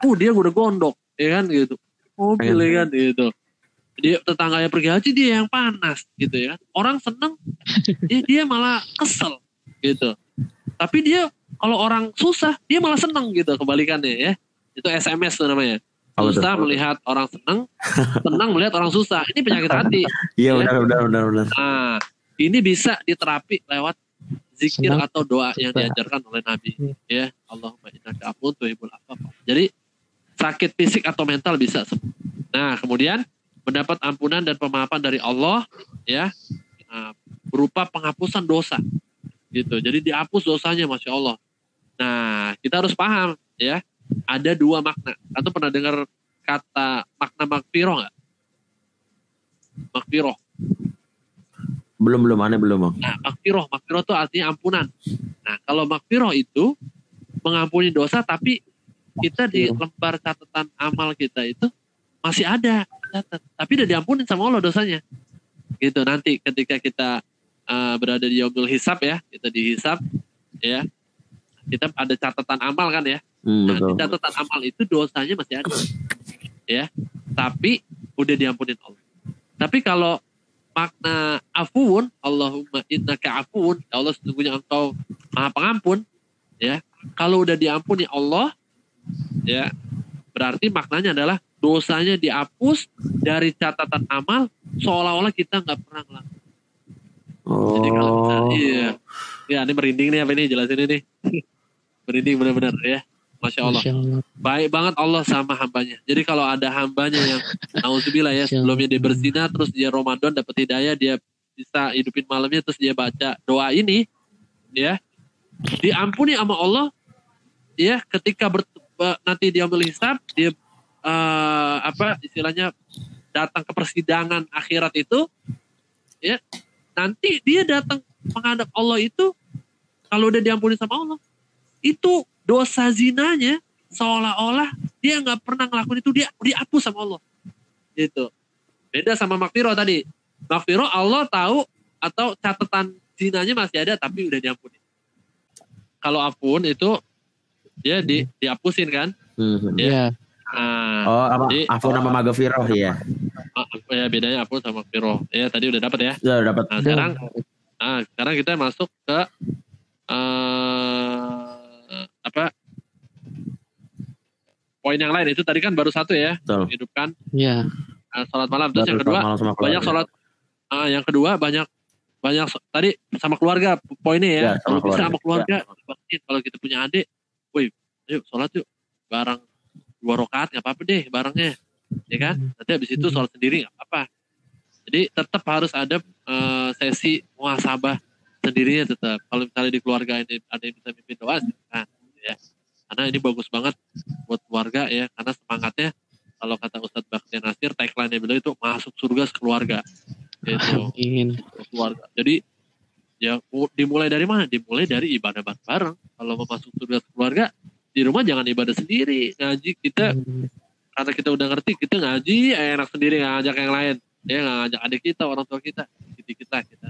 uh dia udah gondok ya kan gitu. Mobil ya kan gitu. Dia tetangganya pergi haji dia yang panas gitu ya orang seneng dia, dia malah kesel gitu. Tapi dia kalau orang susah dia malah seneng gitu kebalikannya ya. Itu SMS tuh namanya Oh, betul. susah melihat orang seneng senang melihat orang susah ini penyakit hati Iya Ya. benar benar benar benar. Nah, ini bisa diterapi lewat zikir Senang. atau doa yang Susah. diajarkan oleh Nabi. Hmm. Ya, Allahumma innaka afuwun tuhibbul afwa. Jadi sakit fisik atau mental bisa sembuh. Nah, kemudian mendapat ampunan dan pemaafan dari Allah ya nah, berupa penghapusan dosa. Gitu. Jadi dihapus dosanya Masya Allah. Nah, kita harus paham ya, ada dua makna. Atau pernah dengar kata makna makfiro nggak? Makfiro. Belum belum aneh belum bang. Nah, makfiroh, makfiroh itu artinya ampunan. Nah, kalau makfiroh itu mengampuni dosa, tapi kita di lembar catatan amal kita itu masih ada catat, tapi udah diampunin sama Allah dosanya. Gitu nanti ketika kita uh, berada di yaumul hisab ya, kita dihisab ya, kita ada catatan amal kan ya. Hmm, Nah, betul. di catatan amal itu dosanya masih ada. Ya. Tapi udah diampunin Allah. Tapi kalau makna afuun, Allahumma innaka afuun, ya Allah sesungguhnya engkau maha pengampun, ya. Kalau udah diampuni Allah, ya, berarti maknanya adalah dosanya dihapus dari catatan amal seolah-olah kita nggak pernah ngelakuin. Jadi kalau kita, Oh. iya, ya ini merinding nih apa ini jelasin ini. Merinding benar-benar ya. Masya Allah. Masya Allah. Baik banget Allah sama hambanya. Jadi kalau ada hambanya yang nauzubillah ya sebelumnya dia berzina terus dia Ramadan dapat hidayah dia bisa hidupin malamnya terus dia baca doa ini ya diampuni sama Allah ya ketika ber, be- nanti dia hisab dia eh, apa istilahnya datang ke persidangan akhirat itu ya nanti dia datang menghadap Allah itu kalau udah diampuni sama Allah itu dosa zinanya seolah-olah dia nggak pernah ngelakuin itu dia dihapus sama Allah gitu beda sama makfiro tadi makfiro Allah tahu atau catatan zinanya masih ada tapi udah diampuni kalau apun itu dia di, dihapusin kan Hmm. Ya. Iya. nah, Oh apa? Jadi- Afun sama Magafiroh ya. ya bedanya apun sama makfiro ya tadi udah dapat ya Sudah dapat. nah sekarang nah, sekarang kita masuk ke eh apa poin yang lain itu tadi kan baru satu ya Betul. hidupkan Iya. uh, sholat malam. Terus yang kedua banyak sholat ah, yang kedua banyak banyak tadi sama keluarga poinnya ya, Ya, sama kalau bisa keluarga. sama keluarga baktiin. kalau kita punya adik woi ayo sholat yuk bareng dua rakaat nggak apa-apa deh barengnya ya kan? Nanti habis itu sholat sendiri nggak apa-apa. Jadi tetap harus ada eh, sesi muhasabah sendirinya tetap kalau misalnya di keluarga ini ada yang bisa mimpin doa silakan ya karena ini bagus banget buat keluarga ya karena semangatnya kalau kata Ustadz Bakti Nasir tagline-nya beliau itu masuk surga sekeluarga gitu Amin. keluarga. Jadi ya mu- dimulai dari mana? Dimulai dari ibadah bareng. Kalau mau masuk surga keluarga, di rumah jangan ibadah sendiri. Ngaji kita karena kita udah ngerti kita ngaji eh, enak sendiri nggak ngajak yang lain. Ya nggak ngajak adik kita, orang tua kita, kita kita kita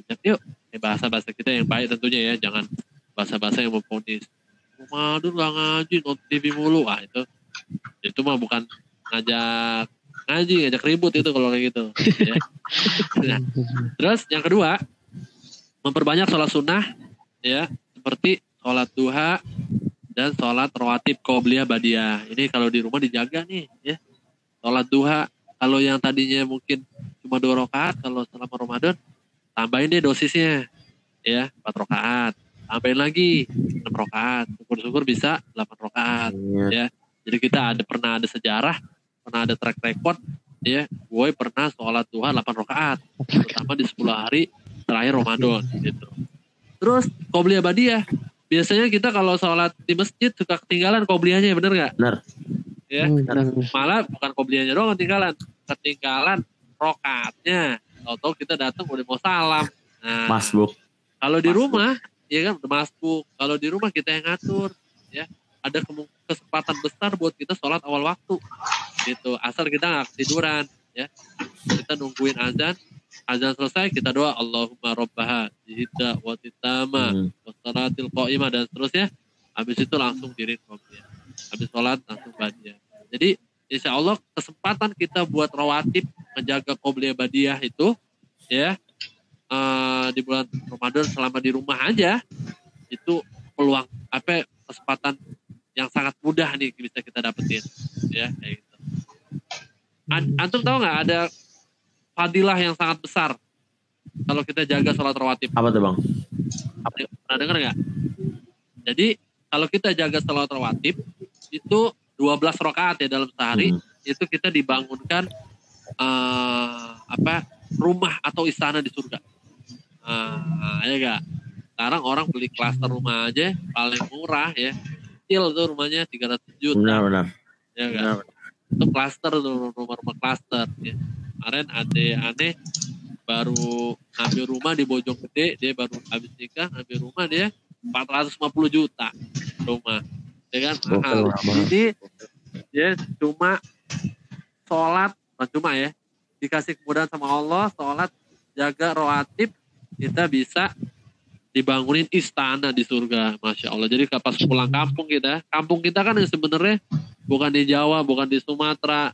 ajak yuk. Eh, bahasa bahasa kita yang baik tentunya ya, jangan bahasa bahasa yang memponis. Ramadan nggak ngaji, nonton TV mulu. Ah itu itu mah bukan ngajak ngaji, ngajak ribut itu kalau kayak gitu. ya. Nah, Terus yang kedua, memperbanyak sholat sunnah ya seperti sholat duha dan sholat rawatib qobliyah badiyah. Ini kalau di rumah dijaga nih ya. Sholat duha kalau yang tadinya mungkin cuma dua rakaat kalau selama Ramadan tambahin deh dosisnya ya empat rakaat tambahin lagi enam rakaat. Syukur-syukur bisa 8 rakaat Iya. jadi kita ada pernah ada sejarah pernah ada track record ya. Gue pernah sholat duha 8 rakaat terutama di 10 hari terakhir Ramadan gitu. Terus qobliyah badiah biasanya kita kalau sholat di masjid suka ketinggalan qobliyahnya bener nggak? Benar. ya. Hmm, malah bukan qobliyahnya doang ketinggalan ketinggalan rokaatnya tahu-tahu kita datang udah mau salam. Nah. Masbuk. kalau di rumah ya kan? Udah masbuk kalau di rumah kita yang ngatur ya. Ada kesempatan besar buat kita sholat awal waktu. Gitu. Asal kita nggak ketiduran ya. Kita nungguin azan. Azan selesai kita doa Allahumma robbaha jihda wa titama Hmm. wasalatil qa'imah dan seterusnya. Habis itu langsung diri ya. habis sholat langsung badiah. Jadi insya Allah kesempatan kita buat rawatib menjaga qobliyah badiah itu ya eh, di bulan Ramadan selama di rumah aja itu peluang apa kesempatan yang sangat mudah nih bisa kita dapetin ya kayak gitu. An- Antum tahu nggak ada fadilah yang sangat besar kalau kita jaga sholat rawatib Apa tuh bang? pernah dengar nggak? Jadi kalau kita jaga sholat rawatib itu 12 rakaat ya dalam sehari Hmm. itu kita dibangunkan eh, apa rumah atau istana di surga. Ah, ya gak? Sekarang orang beli klaster rumah aja paling murah ya. Kecil tuh rumahnya 300 juta. Benar benar. Ya gak? Itu klaster tuh rumah-rumah klaster ya. Kemarin ada aneh baru ngambil rumah di Bojonggede dia baru habis nikah ngambil rumah dia 450 juta rumah ya kan mahal jadi dia cuma sholat bukan cuma ya dikasih kemudahan sama Allah sholat jaga rawatib kita bisa dibangunin istana di surga masya Allah. Jadi pas pulang kampung kita kampung kita kan yang sebenarnya bukan di Jawa bukan di Sumatera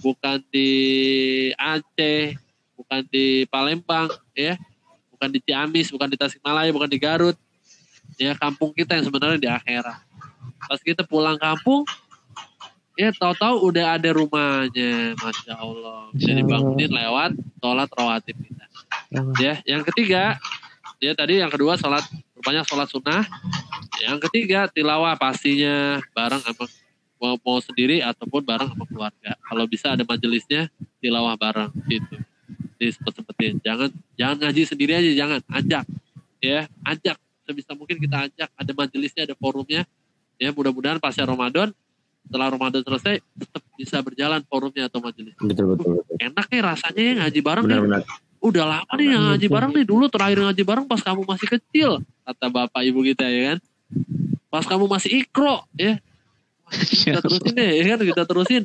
bukan di Aceh bukan di Palembang ya. Bukan di Ciamis bukan di Tasikmalaya bukan di Garut. Ya kampung kita yang sebenarnya di akhirat. Pas kita pulang kampung ya tahu-tahu udah ada rumahnya masya Allah. Bisa dibangunin lewat sholat rawatib kita ya yang ketiga. Ya tadi yang kedua sholat. Rupanya sholat sunnah. Yang ketiga tilawah pastinya bareng sama mau, mau sendiri ataupun bareng sama keluarga. Kalau bisa ada majelisnya tilawah bareng gitu. Disempet-sempetin jangan jangan ngaji sendiri aja jangan. Ajak. Ya ajak. Sebisa mungkin kita ajak. Ada majelisnya ada forumnya. Ya mudah-mudahan pasca Ramadan setelah Ramadan selesai tetap bisa berjalan forumnya atau majelisnya. Betul betul betul. enak ya rasanya ya ngaji bareng Benar nih benar. Udah lama nih yang ngaji bareng nih dulu terakhir ngaji bareng pas kamu masih kecil kata bapak ibu kita ya kan? Pas kamu masih ikro ya. Kita terusin deh ya kan? Kita terusin.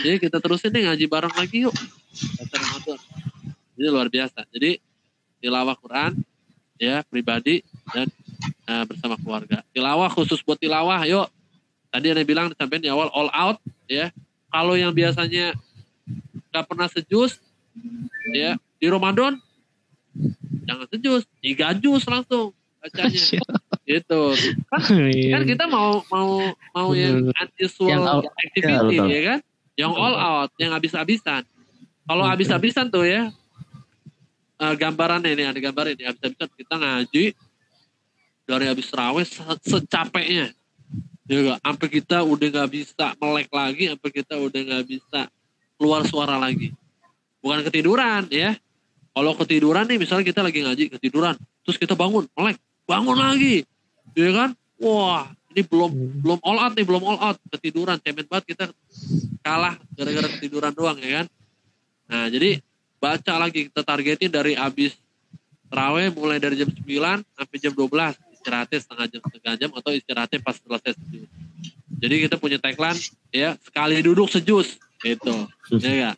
Ya kita terusin deh ngaji bareng lagi yuk. Kata Ramadan. Ini luar biasa. Jadi tilawah Quran ya pribadi dan eh, bersama keluarga. Tilawah khusus buat tilawah yuk. Tadi ada bilang sampai di awal all out ya. Kalau yang biasanya nggak pernah sejus ya di Ramadan jangan sejus tiga jus langsung bacanya. Gitu. Kan, kan kita mau mau mau yang unusual activity ya, ya kan? Yang all out yang habis-habisan. Kalau habis-habisan tuh ya eh, gambarannya ini ada gambar ini. Habis-habisan kita ngaji dari habis raweh se- secapeknya. Ya gak? sampai kita udah nggak bisa melek lagi sampai kita udah nggak bisa keluar suara lagi bukan ketiduran ya. Kalau ketiduran nih misalnya kita lagi ngaji ketiduran. Terus kita bangun melek bangun lagi. Ya kan? Wah ini belum belum all out nih belum all out. Ketiduran cemen banget kita kalah gara-gara ketiduran doang ya kan? Nah jadi baca lagi kita targetin dari abis terawih mulai dari jam 9 sampai jam 12 istirahatnya setengah jam setengah jam atau istirahatnya pas selesai sejus jadi kita punya tagline ya sekali duduk sejus gitu. Ya gak?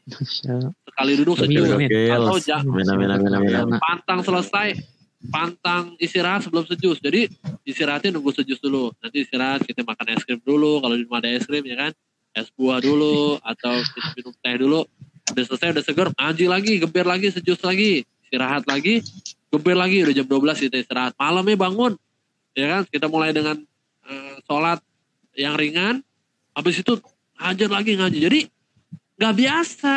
sekali duduk amin. Gokil. atau ja- Amin amin amin amin. amin. pantang selesai. Pantang istirahat sebelum sejus. Jadi istirahatnya nunggu sejus dulu. Nanti istirahat kita makan es krim dulu. Kalau di rumah ada es krim ya kan? Es buah dulu atau kita minum teh dulu. Udah selesai udah seger ngaji lagi geber lagi sejus lagi. Istirahat lagi geber lagi. Udah jam 12 kita istirahat. Malamnya bangun. Ya kan? Kita mulai dengan eh, sholat yang ringan. Habis itu hajar lagi ngaji. Jadi nggak biasa.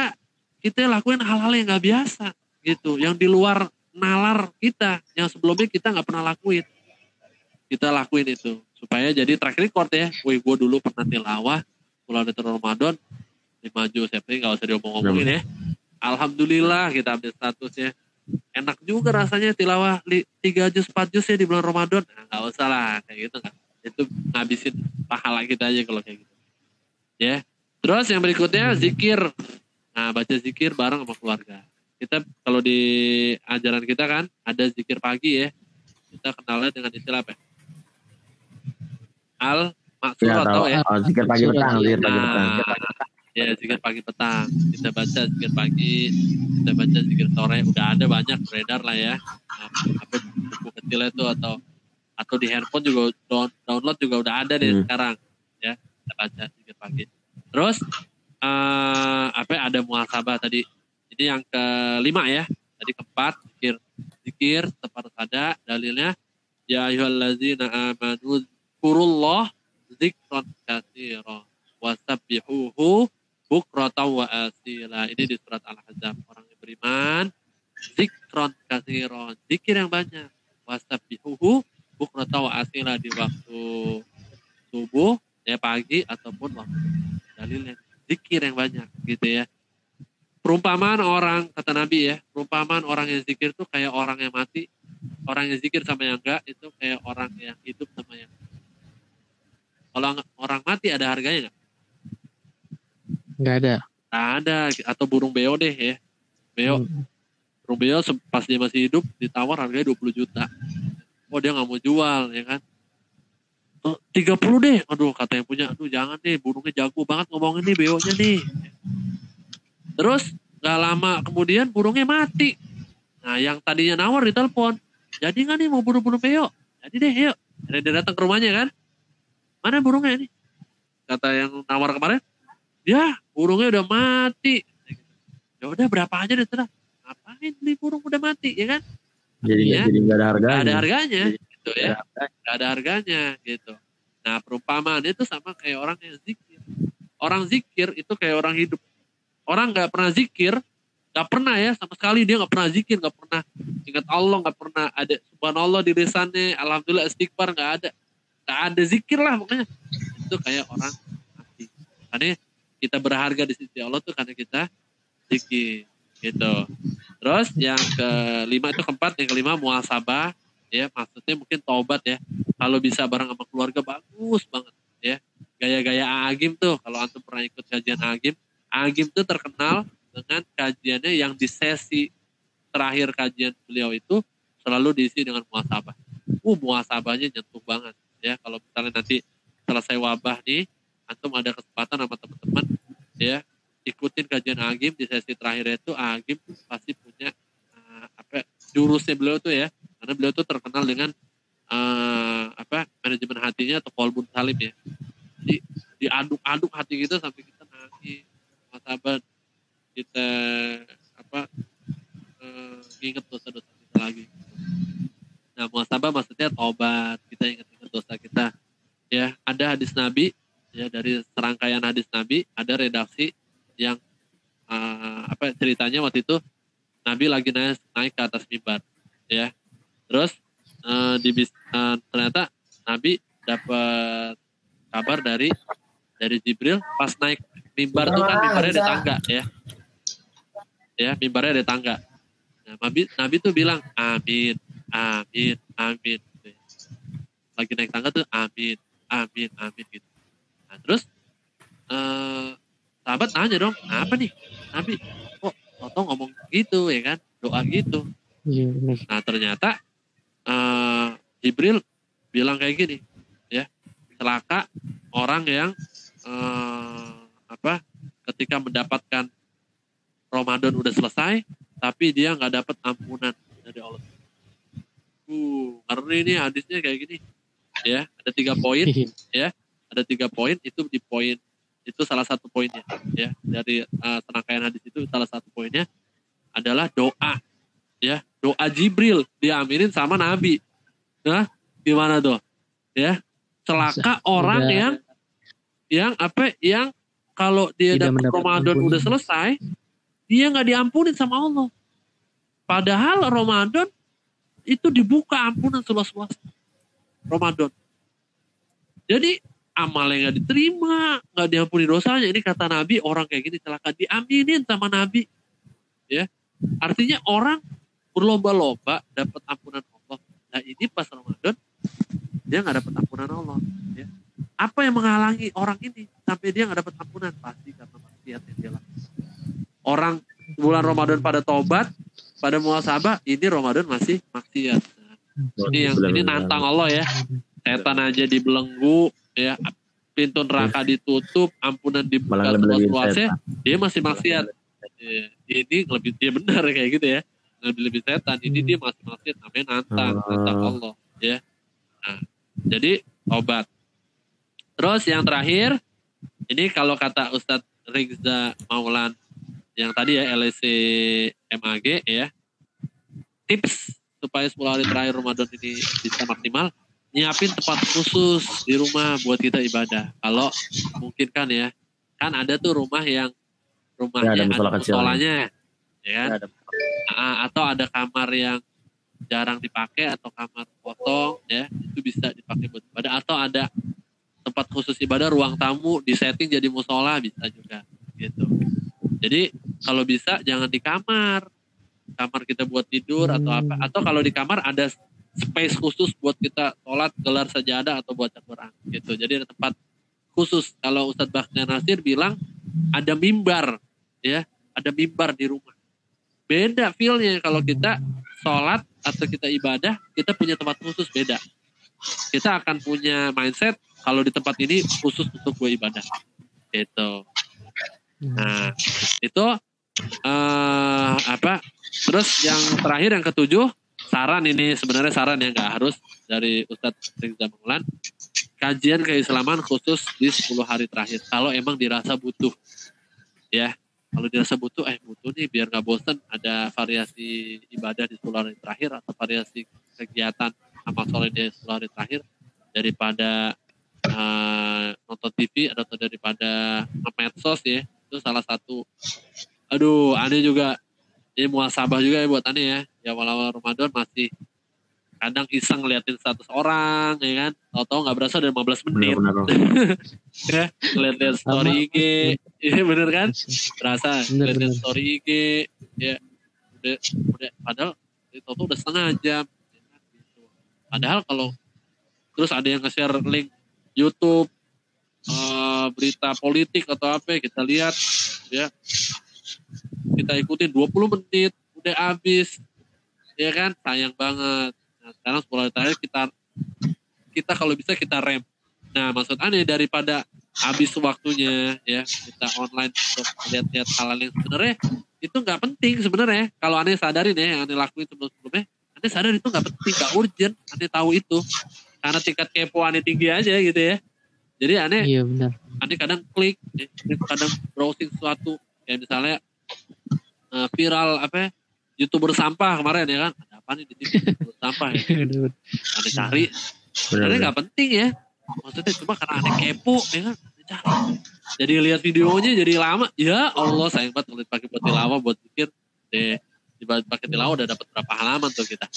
Kita lakuin hal-hal yang nggak biasa gitu. Yang di luar nalar kita yang sebelumnya kita nggak pernah lakuin. Kita lakuin itu. Supaya jadi track record ya. Wih gue dulu pernah tilawah bulan Ramadan 5 juz ya nggak usah diomong-omongin ya. Alhamdulillah kita ambil statusnya enak juga rasanya tilawah 3 juz 4 juz ya di bulan Ramadan. Nah, nggak usah lah kayak gitu kan itu ngabisin pahala kita aja kalau kayak gitu. Ya terus yang berikutnya zikir. Nah baca zikir bareng sama keluarga. Kita kalau di ajaran kita kan ada zikir pagi ya. Kita kenalnya dengan istilah apa ya? al maksud Ya, atau ya? Oh, zikir pagi petang, zikir pagi petang. Nah, ya zikir pagi petang. Kita baca zikir pagi kita baca zikir sore. Udah ada banyak beredar lah ya. Nah, apa buku kecil itu atau atau di handphone juga down- download juga udah ada deh Hmm. sekarang ya. Kita baca zikir pagi terus eh apa ada muhasabah tadi. Ini yang kelima ya tadi keempat zikir zikir tepat ada dalilnya. Ya ayyuhallazina amanu kurullah zikran katsira wasabbihuhu bukratan wa asila. Ini di surat al-ahzab. Orang yang beriman zikron katsira zikir yang banyak. Wasabbihuhu bukratan wa asila di waktu subuh ya pagi ataupun waktu dalilnya. Zikir yang banyak gitu ya. Perumpamaan orang kata Nabi ya perumpamaan orang yang zikir tuh kayak orang yang mati orang yang zikir sama yang enggak itu kayak orang yang hidup sama yang kalau ang- orang mati ada harganya nggak? nggak ada. Nggak ada atau burung beo deh ya. Beo. Hmm. burung beo pas dia masih hidup ditawar harganya 20 juta. Oh dia nggak mau jual ya kan? "Eh, 30 deh. Aduh kata yang punya. Aduh jangan deh burungnya jago banget ngomongin nih beonya nih. Terus nggak lama kemudian burungnya mati. Nah yang tadinya nawar ditelepon. Jadi nggak nih mau buru-buru beo jadi deh yuk. Ada dia datang ke rumahnya kan? Mana burungnya ini? Kata yang nawar kemarin. Ya burungnya udah mati. Ya udah berapa aja deh terah ngapain beli burung udah mati ya kan? Jadi Iya. jadi nggak ada harganya. Nggak ada harganya gitu ya. Iya. Nggak ada harganya gitu. Nah perumpamaan itu sama kayak orang yang zikir. Orang zikir itu kayak orang hidup. Orang nggak pernah zikir nggak pernah ya sama sekali dia nggak pernah zikir nggak pernah ingat Allah nggak pernah ada subhanallah di lisannya alhamdulillah istighfar nggak ada. Nggak ada zikir lah pokoknya. Itu kayak orang mati. Karena kita berharga di sisi Allah tuh karena kita zikir gitu. Terus yang kelima itu keempat yang kelima muasabah ya maksudnya mungkin taubat ya. Kalau bisa bareng sama keluarga bagus banget ya. Gaya-gaya Agim tuh kalau antum pernah ikut kajian Agim Agim tuh terkenal dengan kajiannya yang di sesi terakhir kajian beliau itu selalu diisi dengan muasabah uh muasabahnya nyentuh banget ya. Kalau misalnya nanti selesai wabah nih antum ada kesempatan sama teman-teman ya ikutin kajian Agim di sesi terakhir itu Agim pasti punya uh, apa jurusnya beliau tuh ya karena beliau tuh terkenal dengan uh, apa manajemen hatinya atau kolbun salim ya. Jadi diaduk-aduk hati kita sampai kita nangis sahabat kita apa uh, inget dosa-dosa kita lagi. Nah muasabah maksudnya tobat kita ingat-ingat dosa kita. Ya ada hadis Nabi ya dari serangkaian hadis Nabi ada redaksi yang uh, apa ceritanya waktu itu Nabi lagi naik naik ke atas mimbar ya terus uh, di bis- uh, ternyata Nabi dapat kabar dari dari Jibril pas naik mimbar tuh kan mimbarnya ada tangga ya. Ya mimbarnya ada tangga. Nah, Nabi Nabi tuh bilang amin amin amin. Lagi naik tangga tuh amin amin amin gitu. Nah terus eh sahabat nanya dong apa nih Nabi? Kok Toto ngomong gitu ya kan? Doa gitu? Iya, benar. nah ternyata eh Jibril bilang kayak gini ya celaka orang yang eh apa ketika mendapatkan Ramadan udah selesai tapi dia nggak dapat ampunan dari Allah uh ngeri nih hadisnya kayak gini ya ada tiga poin Iya. ada tiga poin itu di poin itu salah satu poinnya ya dari uh, serangkaian hadis itu salah satu poinnya adalah doa ya doa Jibril diaminin sama Nabi nah gimana tuh ya celaka orang Udah- yang yang apa yang kalau dia dapat Ramadan ampunan. udah selesai dia nggak diampunin sama Allah. Padahal Ramadan itu dibuka ampunan seluas-luasnya. Ramadan. Jadi amalnya nggak diterima, nggak diampuni dosanya. Ini kata Nabi orang kayak gini celaka diaminin sama Nabi. Ya, artinya orang berlomba-lomba dapat ampunan Allah. Nah ini pas Ramadan dia nggak dapat ampunan Allah. Ya. Apa yang menghalangi orang ini sampai dia nggak dapat ampunan? Pasti karena maksiat yang dia lakukan. Orang bulan Ramadan pada tobat, pada muasabah, ini Ramadan masih maksiat. Nah, ini yang ini nantang Allah ya. Setan aja dibelenggu, ya pintu neraka ditutup, ampunan dibuka luas-luasnya, dia masih maksiat. Ya, ini lebih dia benar kayak gitu ya. Lebih lebih setan. Ini dia masih maksiat namanya nantang, Hmm. nantang Allah, ya. Nah, jadi obat. Terus yang terakhir, ini kalau kata Ustadz Rizza Maulan yang tadi ya LSC MAG ya, tips supaya 10 hari terakhir Ramadan ini bisa maksimal, nyiapin tempat khusus di rumah buat kita ibadah. Kalau mungkin kan ya, kan ada tuh rumah yang rumahnya Ya, ada ada, musola kecil. musolanya, ya kan? Ada- atau ada kamar yang jarang dipakai atau kamar potong ya itu bisa dipakai buat ibadah. Atau ada tempat khusus ibadah ruang tamu di setting jadi musola bisa juga gitu. Jadi kalau bisa jangan di kamar. Kamar kita buat tidur atau apa. Hmm. atau kalau di kamar ada space khusus buat kita sholat gelar sajadah atau baca Quran gitu. Jadi ada tempat khusus. Kalau Ustadz Bakhtiar Nasir bilang ada mimbar ya ada mimbar di rumah beda feelnya kalau kita sholat atau kita ibadah kita punya tempat khusus beda. Kita akan punya mindset kalau di tempat ini khusus untuk gue ibadah. Gitu. Nah itu eh apa terus yang terakhir yang ketujuh saran ini sebenarnya saran ya nggak harus dari Ustadz Rizza Maulan kajian keislaman khusus di 10 hari terakhir kalau emang dirasa butuh ya kalau dirasa butuh eh butuh nih biar nggak bosen ada variasi ibadah di 10 hari terakhir atau variasi kegiatan amal soleh di 10 hari terakhir daripada eh, nonton TV atau daripada medsos ya itu salah satu. Aduh aneh juga. Ini muasabah juga ya buat aneh ya ya walau Ramadan masih kadang iseng ngeliatin status orang ya kan? Tau-tau nggak berasa udah 15 menit. Benar-benar. ya lihat-lihat story IG iya bener kan? Berasa Bener, lihat bener. story IG ya udah udah padahal itu tuh udah setengah jam ya kan, gitu. padahal kalau terus ada yang nge-share link YouTube eh, berita politik atau apa ya, kita lihat ya. Kita ikutin 20 menit udah habis. Ya kan? Sayang banget nah, sekarang 10 hari terakhir kita kita kalau bisa kita rem. Nah maksud aneh daripada habis waktunya ya kita online untuk lihat-lihat hal-hal yang sebenarnya itu nggak penting sebenarnya. Kalau aneh sadarin ya yang aneh lakuin sebelum-sebelumnya aneh sadar itu nggak penting nggak urgent aneh tahu itu. Karena tingkat kepo aneh tinggi aja gitu ya. Jadi aneh Iya benar. aneh kadang klik ya, kadang browsing sesuatu. Kayak misalnya eh, viral apa ya, youtuber sampah kemarin ya kan apa nih di youtuber sampah ya. Aneh cari. Sebenarnya nggak penting ya. Maksudnya cuma karena aneh kepo ya kan? Cari. Jadi lihat videonya jadi lama. Ya Allah sayang banget kalau dipakai buat tilawah buat pikir. Deh dipakai tilawah udah dapat berapa halaman tuh kita.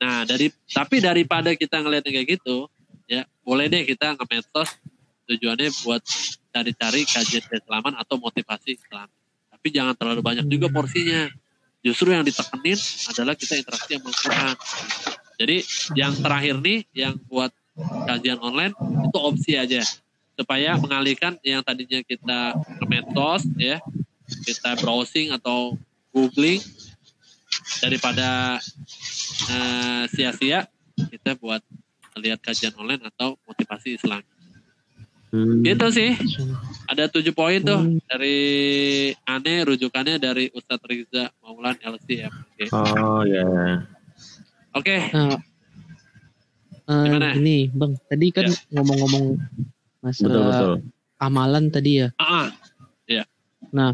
Nah dari tapi daripada kita ngeliatnya kayak gitu ya boleh deh kita nge-medsos tujuannya buat cari-cari kajian keislaman atau motivasi Islam tapi jangan terlalu banyak juga porsinya justru yang ditekenin adalah kita interaksi sama Al-Quran jadi yang terakhir nih yang buat kajian online itu opsi aja. Supaya mengalihkan yang tadinya kita ke ya. Kita browsing atau googling daripada eh, sia-sia kita buat lihat kajian online atau motivasi Islam. Gitu sih ada tujuh poin tuh Hmm. dari aneh rujukannya dari Ustadz Riza Maulan LC Oke, Oh ya. Oke, Nah, eh, Gimana? ini bang, tadi kan Ya. ngomong-ngomong masalah Betul betul. amalan tadi ya. ah, Nah,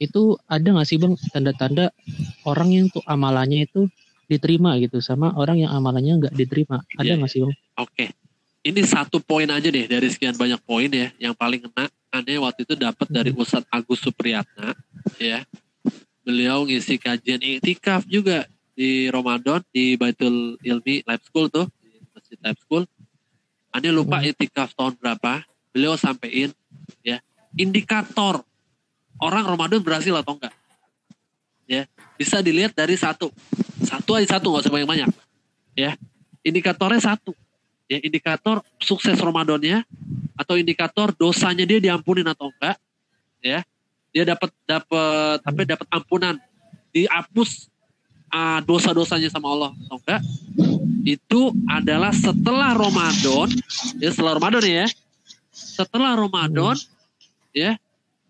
itu ada nggak sih bang tanda-tanda orang yang tuh amalannya itu diterima gitu sama orang yang amalannya nggak diterima? Ada Iya, nggak sih bang? oke. Ini satu poin aja deh dari sekian banyak poin ya. Yang paling kena aneh waktu itu dapat dari Ustadz Agus Supriyatna ya. beliau ngisi kajian iktikaf juga di Ramadan di Baitul Ilmi Life School tuh di Masjid Life School. Ane lupa iktikaf tahun berapa. Beliau sampein ya indikator orang Ramadan berhasil atau enggak. Ya, bisa dilihat dari satu. Satu aja satu nggak usah banyak-banyak. Ya. Indikatornya satu. Ya, indikator sukses Ramadannya atau indikator dosanya dia diampunin atau enggak. Ya. Dia dapat dapat apa dapat ampunan dihapus uh, dosa-dosanya sama Allah atau enggak itu adalah setelah Ramadan ya setelah Ramadan ya setelah Ramadan ya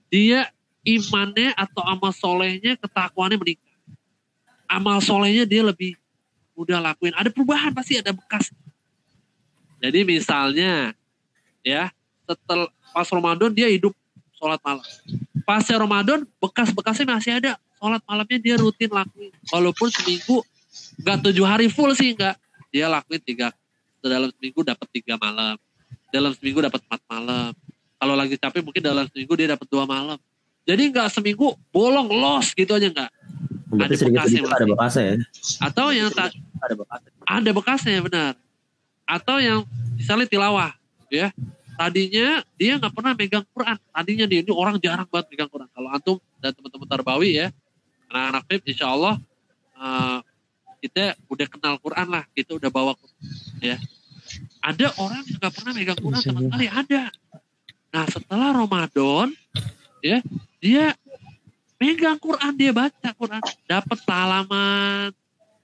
dia imannya atau amal solehnya ketakuannya meningkat amal solehnya dia lebih mudah lakuin ada perubahan pasti ada bekas jadi misalnya ya setelah pas Ramadan dia hidup sholat malam. Pas Ramadan bekas-bekasnya masih ada. Sholat malamnya dia rutin lakuin. Walaupun seminggu nggak tujuh hari full sih nggak. Dia lakuin tiga dalam seminggu dapat tiga malam. Dalam seminggu dapat empat malam. Kalau lagi capek mungkin dalam seminggu dia dapat dua malam. Jadi nggak seminggu bolong los gitu aja nggak. Ada bekasnya ada bekasnya ya. atau yang tak Ada bekasnya. ada bekasnya benar atau yang misalnya tilawah ya. Tadinya dia nggak pernah megang Quran. Tadinya dia ini orang jarang banget megang Quran. Kalau antum dan teman-teman tarbawi ya anak-anak FIB insya Allah eh, kita udah kenal Quran lah kita udah bawa Quran, ya. Ada orang yang nggak pernah megang Quran sama sekali ada. Nah setelah Ramadan ya dia megang Quran dia baca Quran. Dapat halaman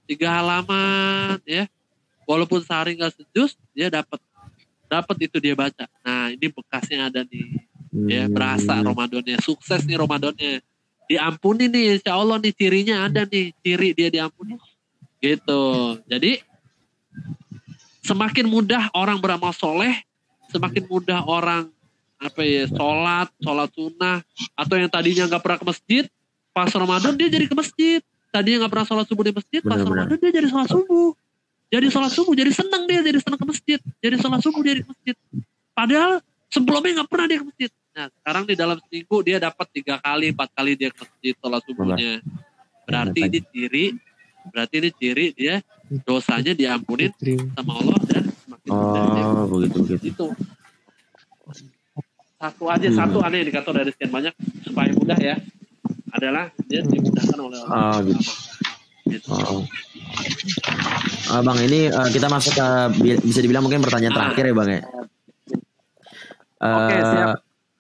tiga halaman ya walaupun sehari nggak sejus dia dapat dapat itu dia baca. Nah ini bekasnya ada nih. Ya berasa Hmm. Ramadannya. Sukses nih Ramadannya. Diampuni nih insya Allah nih cirinya ada nih. Ciri dia diampuni. Gitu. Jadi semakin mudah orang beramal soleh semakin mudah orang apa ya sholat sholat sunnah atau yang tadinya nggak pernah ke masjid pas Ramadan dia jadi ke masjid. Tadinya nggak pernah sholat subuh di masjid pas. Ramadan dia jadi sholat subuh jadi sholat subuh jadi seneng dia jadi seneng ke masjid. Jadi sholat subuh dia di masjid. Padahal sebelumnya nggak pernah dia ke masjid. Nah sekarang di dalam seminggu dia dapat tiga kali empat kali dia ke masjid sholat subuhnya. Berarti ini ciri berarti ini ciri dia dosanya diampunin sama Allah dan semakin Oh, begitu begitu. itu. Satu aja Hmm. satu aneh indikator dari sekian banyak supaya mudah ya. Adalah dia dimudahkan oleh Allah. Oh, gitu. Gitu. Oh. Ah, bang, ini eh, kita masuk ke bi- bisa dibilang mungkin pertanyaan Ah. terakhir ya bang ya. Oke, Eh, siap.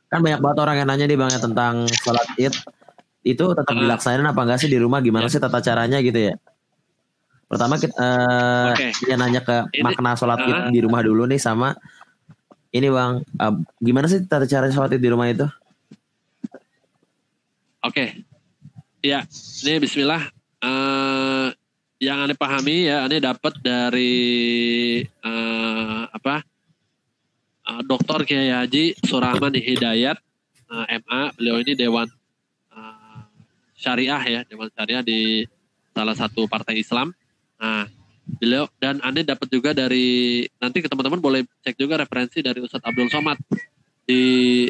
Kan banyak banget orang yang nanya nih bang ya tentang sholat id itu tetap Ah. dilaksanain apa enggak sih di rumah? Gimana Ya. sih tata caranya gitu ya? Pertama kita eh, Oke. dia nanya ke Ini- makna sholat id Ah. di rumah dulu nih sama ini bang, eh, gimana sih tata cara sholat id di rumah itu? Oke. Ya, ini bismillah. Eh yang aneh pahami ya, aneh dapat dari eh apa? eh, Dr. Kiai Haji Surahman Hidayat eh, MA. Beliau ini dewan eh, syariah ya, dewan syariah di salah satu partai Islam. Nah, beliau dan aneh dapat juga dari nanti ke teman-teman boleh cek juga referensi dari Ustadz Abdul Somad di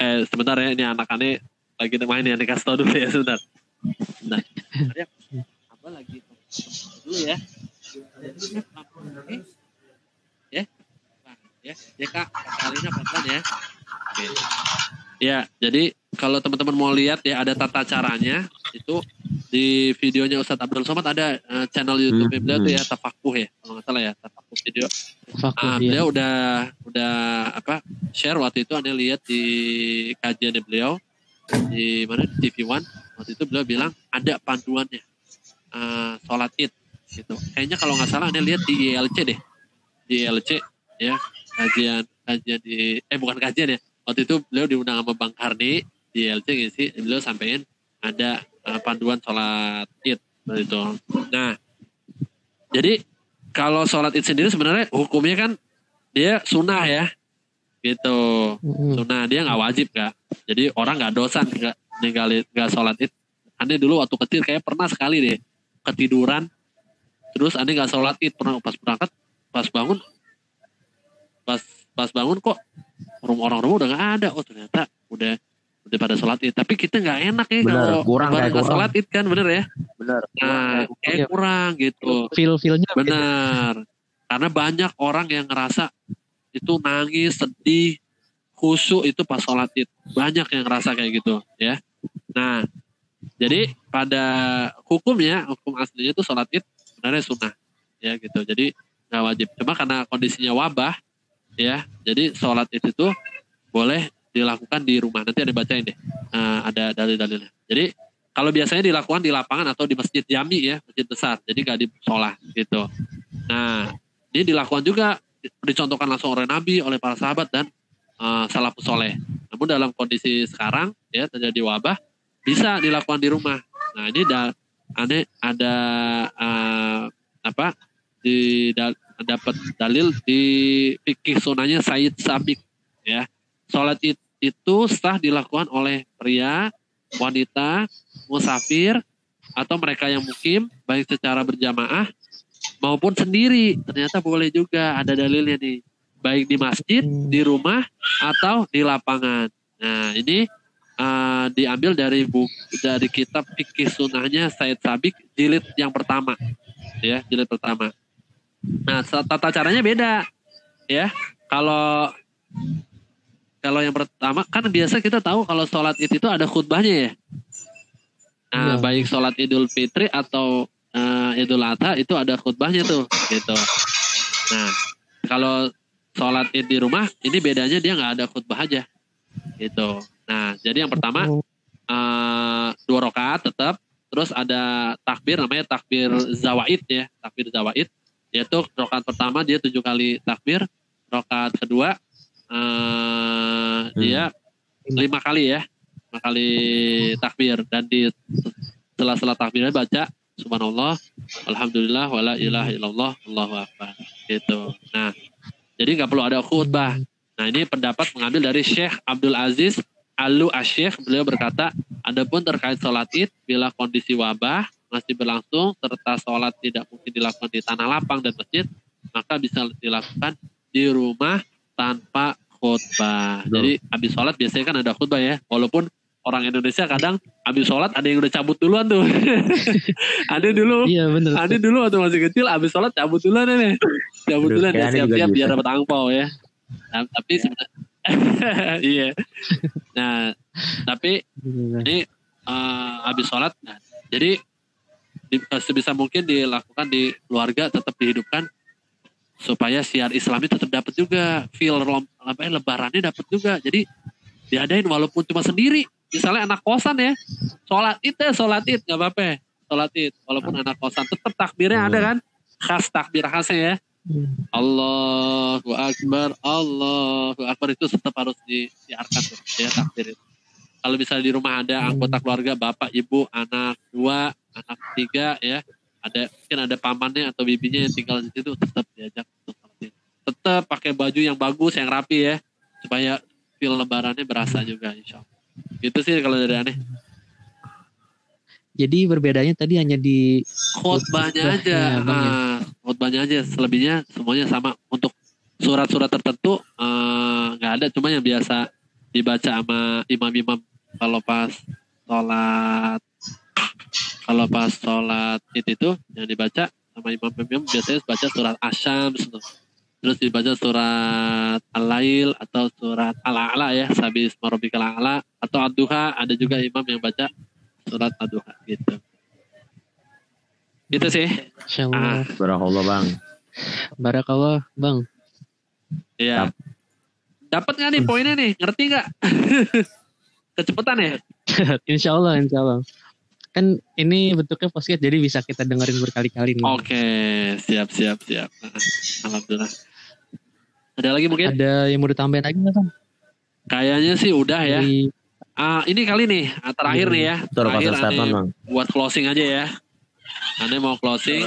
eh sebentar ya ini anak aneh lagi main ya, nih kasih tau dulu ya sebentar. Nah, ya, apa lagi dulu ya. Oke. Ya, Nah, ya, ya kak, kalinya pelan ya. Oke. Ya, jadi kalau teman-teman mau lihat ya ada tata caranya itu di videonya Ustadz Abdul Somad ada eh, channel YouTube Hmm, beliau tuh hmm. ya Tafakuh ya kalau nggak salah ya Tafakuh video Fakuh, Ah, iya. beliau udah udah apa share waktu itu anda lihat di kajiannya beliau di mana di TV One waktu itu beliau bilang ada panduannya eh, sholat id gitu. Kayaknya kalau nggak salah anda lihat di ILC deh. Di ILC ya kajian kajian di eh bukan kajian ya. Waktu itu beliau diundang sama Bang Karni di ILC ngisi beliau sampaikan ada eh, panduan sholat id seperti itu. Nah jadi kalau sholat id sendiri sebenarnya hukumnya kan dia sunnah ya gitu. Sunnah dia nggak wajib kak. Jadi orang nggak dosa nggak ninggalin nggak sholat id aneh dulu waktu kecil kayak pernah sekali deh ketiduran terus aneh nggak sholat id pernah pas berangkat pas bangun pas pas bangun kok rumah orang rumah udah nggak ada oh ternyata udah daripada sholat id. Tapi kita nggak enak ya Bener, kalau kurang kayak nggak kurang. sholat id kan bener ya. Benar. Nah kayak Iya. kurang gitu. feel feelnya beda. Benar. Karena banyak orang yang ngerasa itu nangis, sedih, khusyuk itu pas sholat id. Banyak yang ngerasa kayak gitu ya. Nah, jadi pada hukumnya, hukum aslinya itu sholat id sebenarnya sunnah ya gitu. Jadi nggak wajib. Cuma karena kondisinya wabah ya, jadi sholat id itu boleh dilakukan di rumah. Nanti ada bacain deh, Eh, ada dalil-dalilnya. Jadi kalau biasanya dilakukan di lapangan atau di masjid jami ya, masjid besar. Jadi nggak di sholat gitu. Nah, ini dilakukan juga dicontohkan langsung oleh Nabi, oleh para sahabat dan uh, salafus soleh. Namun dalam kondisi sekarang ya terjadi wabah bisa dilakukan di rumah. Nah ini da, aneh ada uh, apa di da, dapat dalil di fikih sunahnya Said Sabik ya. Sholat id itu setelah dilakukan oleh pria, wanita, musafir atau mereka yang mukim baik secara berjamaah maupun sendiri ternyata boleh juga ada dalilnya nih baik di masjid di rumah atau di lapangan nah ini uh, diambil dari buku dari kitab fikih sunnahnya Said Sabik jilid yang pertama. Ya jilid pertama. Nah tata caranya beda. Ya kalau kalau yang pertama kan biasa kita tahu kalau sholat id itu ada khutbahnya ya. Nah Iya. baik sholat idul fitri atau eh, idul adha itu ada khutbahnya tuh gitu. Nah kalau sholat id di rumah ini bedanya dia nggak ada khutbah aja gitu nah jadi yang pertama Oh, eh, dua rakaat tetap. Terus ada takbir namanya takbir zawaid ya takbir zawaid. Yaitu rakaat pertama dia tujuh kali takbir rakaat kedua eh, dia lima kali ya lima kali takbir. Dan di setelah-setelah takbirnya baca subhanallah alhamdulillah wala ilaha illallah allahu akbar. Gitu. Nah jadi nggak perlu ada khutbah. Nah ini pendapat mengambil dari Syekh Abdul Aziz Alu Asyikh beliau berkata adapun terkait sholat id bila kondisi wabah masih berlangsung serta sholat tidak mungkin dilakukan di tanah lapang dan masjid maka bisa dilakukan di rumah tanpa khutbah. Betul. Jadi habis sholat biasanya kan ada khutbah ya. Walaupun orang Indonesia kadang habis sholat ada yang udah cabut duluan tuh. ada dulu, iya bener ada dulu waktu masih kecil habis sholat cabut duluan nih. Cabut Aduh, duluan ya siap-siap gitu. biar dapat angpau ya. Nah, tapi sebenarnya iya. Nah, tapi ini eh, habis sholat nah, jadi di, eh, sebisa mungkin dilakukan di keluarga tetap dihidupkan supaya siar Islami tetap dapat juga feel apa ya, lebarannya dapat juga. Jadi diadain walaupun cuma sendiri. Misalnya anak kosan ya sholat id ya sholat id nggak apa-apa sholat id. Walaupun anak kosan tetap takbirnya ada kan khas takbir khasnya ya. Allahu Akbar, Allahu Akbar itu tetap harus disiarkan tuh, ya takbir itu. Kalau misalnya di rumah ada anggota keluarga, bapak, ibu, anak dua, anak tiga, ya, ada mungkin ada pamannya atau bibinya yang tinggal di situ, tetap diajak untuk. Tetap pakai baju yang bagus, yang rapi ya, supaya feel lebarannya berasa juga, insya Allah. Gitu sih kalau dari aneh. jadi berbedanya tadi hanya di khutbahnya aja Bang, ya. Ah, khutbahnya aja. Selebihnya semuanya sama. Untuk surat-surat tertentu eh, nggak ada. Cuma yang biasa dibaca sama imam-imam. Kalau pas sholat kalau pas sholat id itu yang dibaca sama imam-imam biasanya baca surat asyam terus dibaca surat al-lail atau surat al-a'la ya sabis marobikal a'la atau ad-duha. Ada juga imam yang baca surat ad-duha gitu gitu sih Insya Allah. Barakallah bang. Barakallah bang. Iya. Dapat nggak nih poinnya nih? Ngerti nggak? Kecepatan ya? insya Allah, insya Allah. Kan ini bentuknya podcast jadi bisa kita dengerin berkali-kali nih. Oke, siap siap siap. Alhamdulillah. Ada lagi mungkin? Ada yang mau ditambahin lagi nggak bang? Kayaknya sih udah ya. Dari- Ah, ini kali nih ah, terakhir nih ya. Terakhir bang. buat closing aja ya. Aneh mau closing.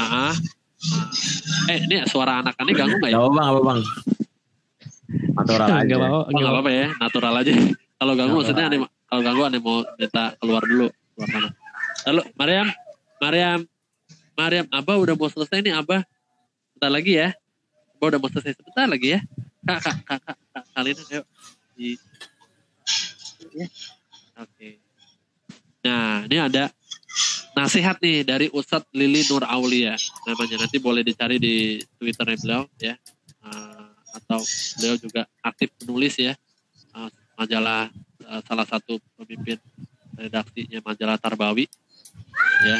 Ah. Eh, ini suara anak aneh ganggu nggak ya? Gak apa bang, apa bang? Natural aja. Nggak apa-apa. Oh, apa-apa ya, natural aja. Kalau ganggu maksudnya aneh, kalau ganggu aneh mau minta keluar dulu, keluar sana. Lalu Mariam, Mariam, Mariam, Abah udah mau selesai nih Abah. Bentar lagi ya. Abah udah mau selesai sebentar lagi ya. Kak, kak, kak, kak, kak kalian ayo. Di... ya. Oke. Nah, ini ada nasihat nih dari Ustadz Lili Nur Aulia namanya. Nanti boleh dicari di Twitternya beliau ya. Uh, atau beliau juga aktif menulis ya uh, majalah uh, salah satu pemimpin redaksinya majalah Tarbawi ya.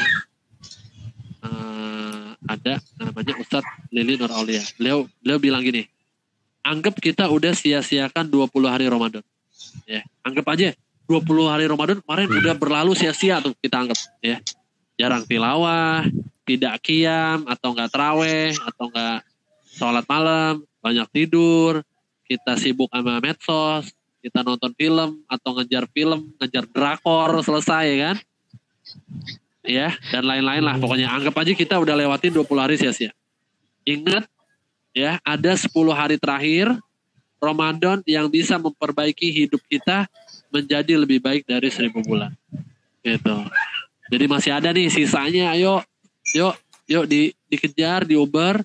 Uh, ada namanya Ustadz Lili Nur Aulia. Beliau beliau bilang gini, anggap kita udah sia-siakan 20 hari Ramadan. Ya, anggap aja 20 hari Ramadan kemarin Hmm. udah berlalu sia-sia tuh kita anggap ya. Jarang tilawah, tidak kiam atau enggak teraweh atau enggak sholat malam, banyak tidur, kita sibuk sama medsos, kita nonton film atau ngejar film, ngejar drakor selesai kan. Ya, dan lain-lain lah. Pokoknya anggap aja kita udah lewatin 20 hari sia-sia. Ingat ya, ada 10 hari terakhir Ramadan yang bisa memperbaiki hidup kita menjadi lebih baik dari seribu bulan. Gitu. Jadi masih ada nih sisanya. Ayo, yuk, yuk di, dikejar, diuber.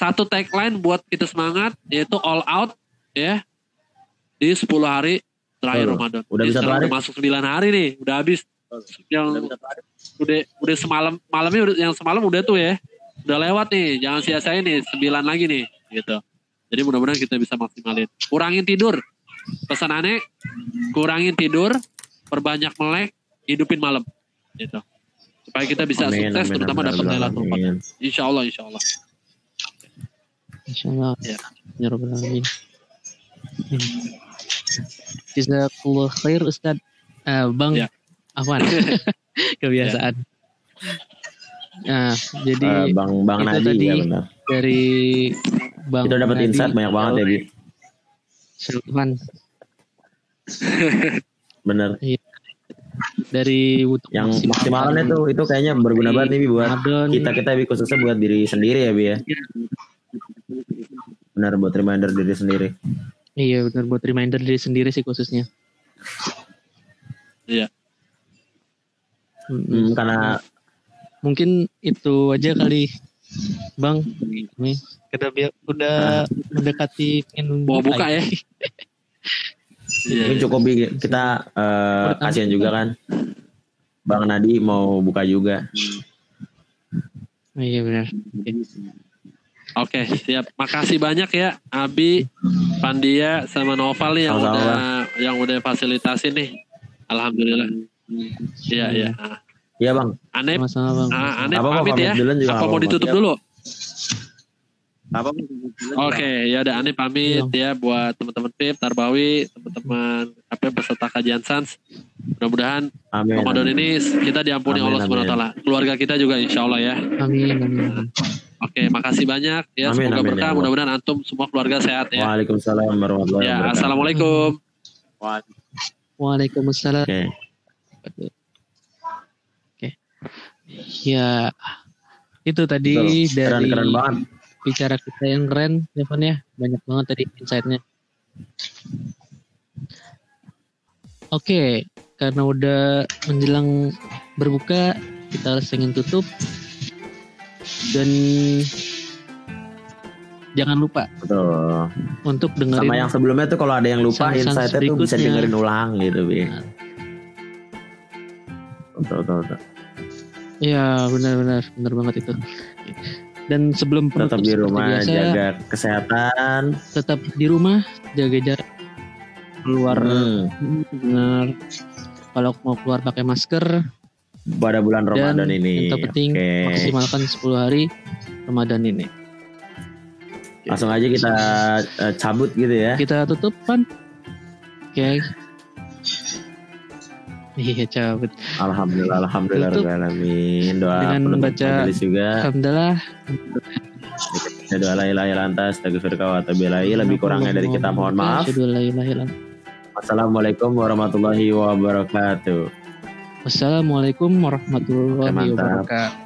Satu tagline buat kita semangat yaitu all out ya di 10 hari terakhir. Ramadan. Udah bisa udah masuk 9 hari nih, udah habis. Yang udah udah semalam malamnya udah yang semalam udah tuh ya. Udah lewat nih, jangan sia-siain nih, 9 lagi nih gitu. Jadi mudah-mudahan kita bisa maksimalin. Kurangin tidur. Pesan aneh, kurangin tidur, perbanyak melek, hidupin malam. Gitu. Supaya kita bisa Amin, sukses amin, terutama amin, dapat Lailatul Qadar. Insya Allah, insya Allah. Insya Allah. Ya. Ya Rabbal Alamin. Jazakallah khair Ustaz. Eh, bang, Ya. Afwan. Kebiasaan. Nah, jadi Eh, Bang Bang itu Nadi tadi ya benar. dari Bang Kita dapat insight banyak banget ya Bi. Sultan Bener. dari untuk Yang maksimalnya tuh itu kayaknya berguna banget nih Bi buat kita kita Bi khususnya buat diri sendiri ya Bi ya. Benar buat reminder diri sendiri. Iya benar buat reminder diri sendiri sih khususnya. Iya. Hmm, karena Mungkin itu aja kali, Bang. Nih, kita biar udah mendekati pengen Mau buka ya? Iya, mungkin cukup kita eh, kasihan juga kan. Bang Nadi mau buka juga. Iya benar. Oke, siap. Makasih banyak ya Abi, Pandia sama Noval nih yang Sama-sama, udah yang udah fasilitasin nih. Alhamdulillah. Iya, iya. Iya Bang. Anep, Sama-sama Bang. ah, Apa-apa, pamit ya. Apa mau ditutup Siap. dulu? Apa? Oke, ya udah Anep pamit ya buat teman-teman PIP, Tarbawi, teman-teman apa peserta kajian Sans. Mudah-mudahan Amin. Ramadan amin. ini kita diampuni Amin, Allah Subhanahu wa taala. Keluarga kita juga insya Allah ya. Amin, amin. Oke, makasih banyak ya. Amin, Semoga amin, berkah. ya. Mudah-mudahan antum semua keluarga sehat ya. Waalaikumsalam warahmatullahi Ya, wabarakatuh. assalamualaikum. Waalaikumsalam. Oke. Oke. Ya, itu tadi Betul. dari Keren-keren banget. Bicara kita yang keren, Evan ya. Banyak banget tadi insight-nya. Oke, karena udah menjelang berbuka, kita harus ingin tutup. Dan jangan lupa Betul. untuk dengerin Sama yang sebelumnya tuh kalau ada yang lupa insight-nya tuh bisa dengerin ulang gitu, Bi. Nah. Betul, betul, betul. Iya, benar-benar, benar banget itu. Dan sebelum Tetap penutup di seperti rumah, biasa, jaga kesehatan. tetap di rumah, jaga jarak keluar Hmm. benar. Kalau mau keluar pakai masker Pada bulan dan Ramadan ini. yang terpenting Oke. maksimalkan 10 hari Ramadan ini. Langsung aja kita eh, cabut gitu ya. Kita tutup kan? Oke. Iya cabut. Alhamdulillah, alhamdulillah, alamin. Doa Dengan membaca- juga. Alhamdulillah. Ya, doa la ilaha illallah anta astaghfiruka wa atubu. Lebih kurangnya dari kita mohon maaf. Assalamualaikum warahmatullahi wabarakatuh. Wassalamualaikum warahmatullahi wabarakatuh.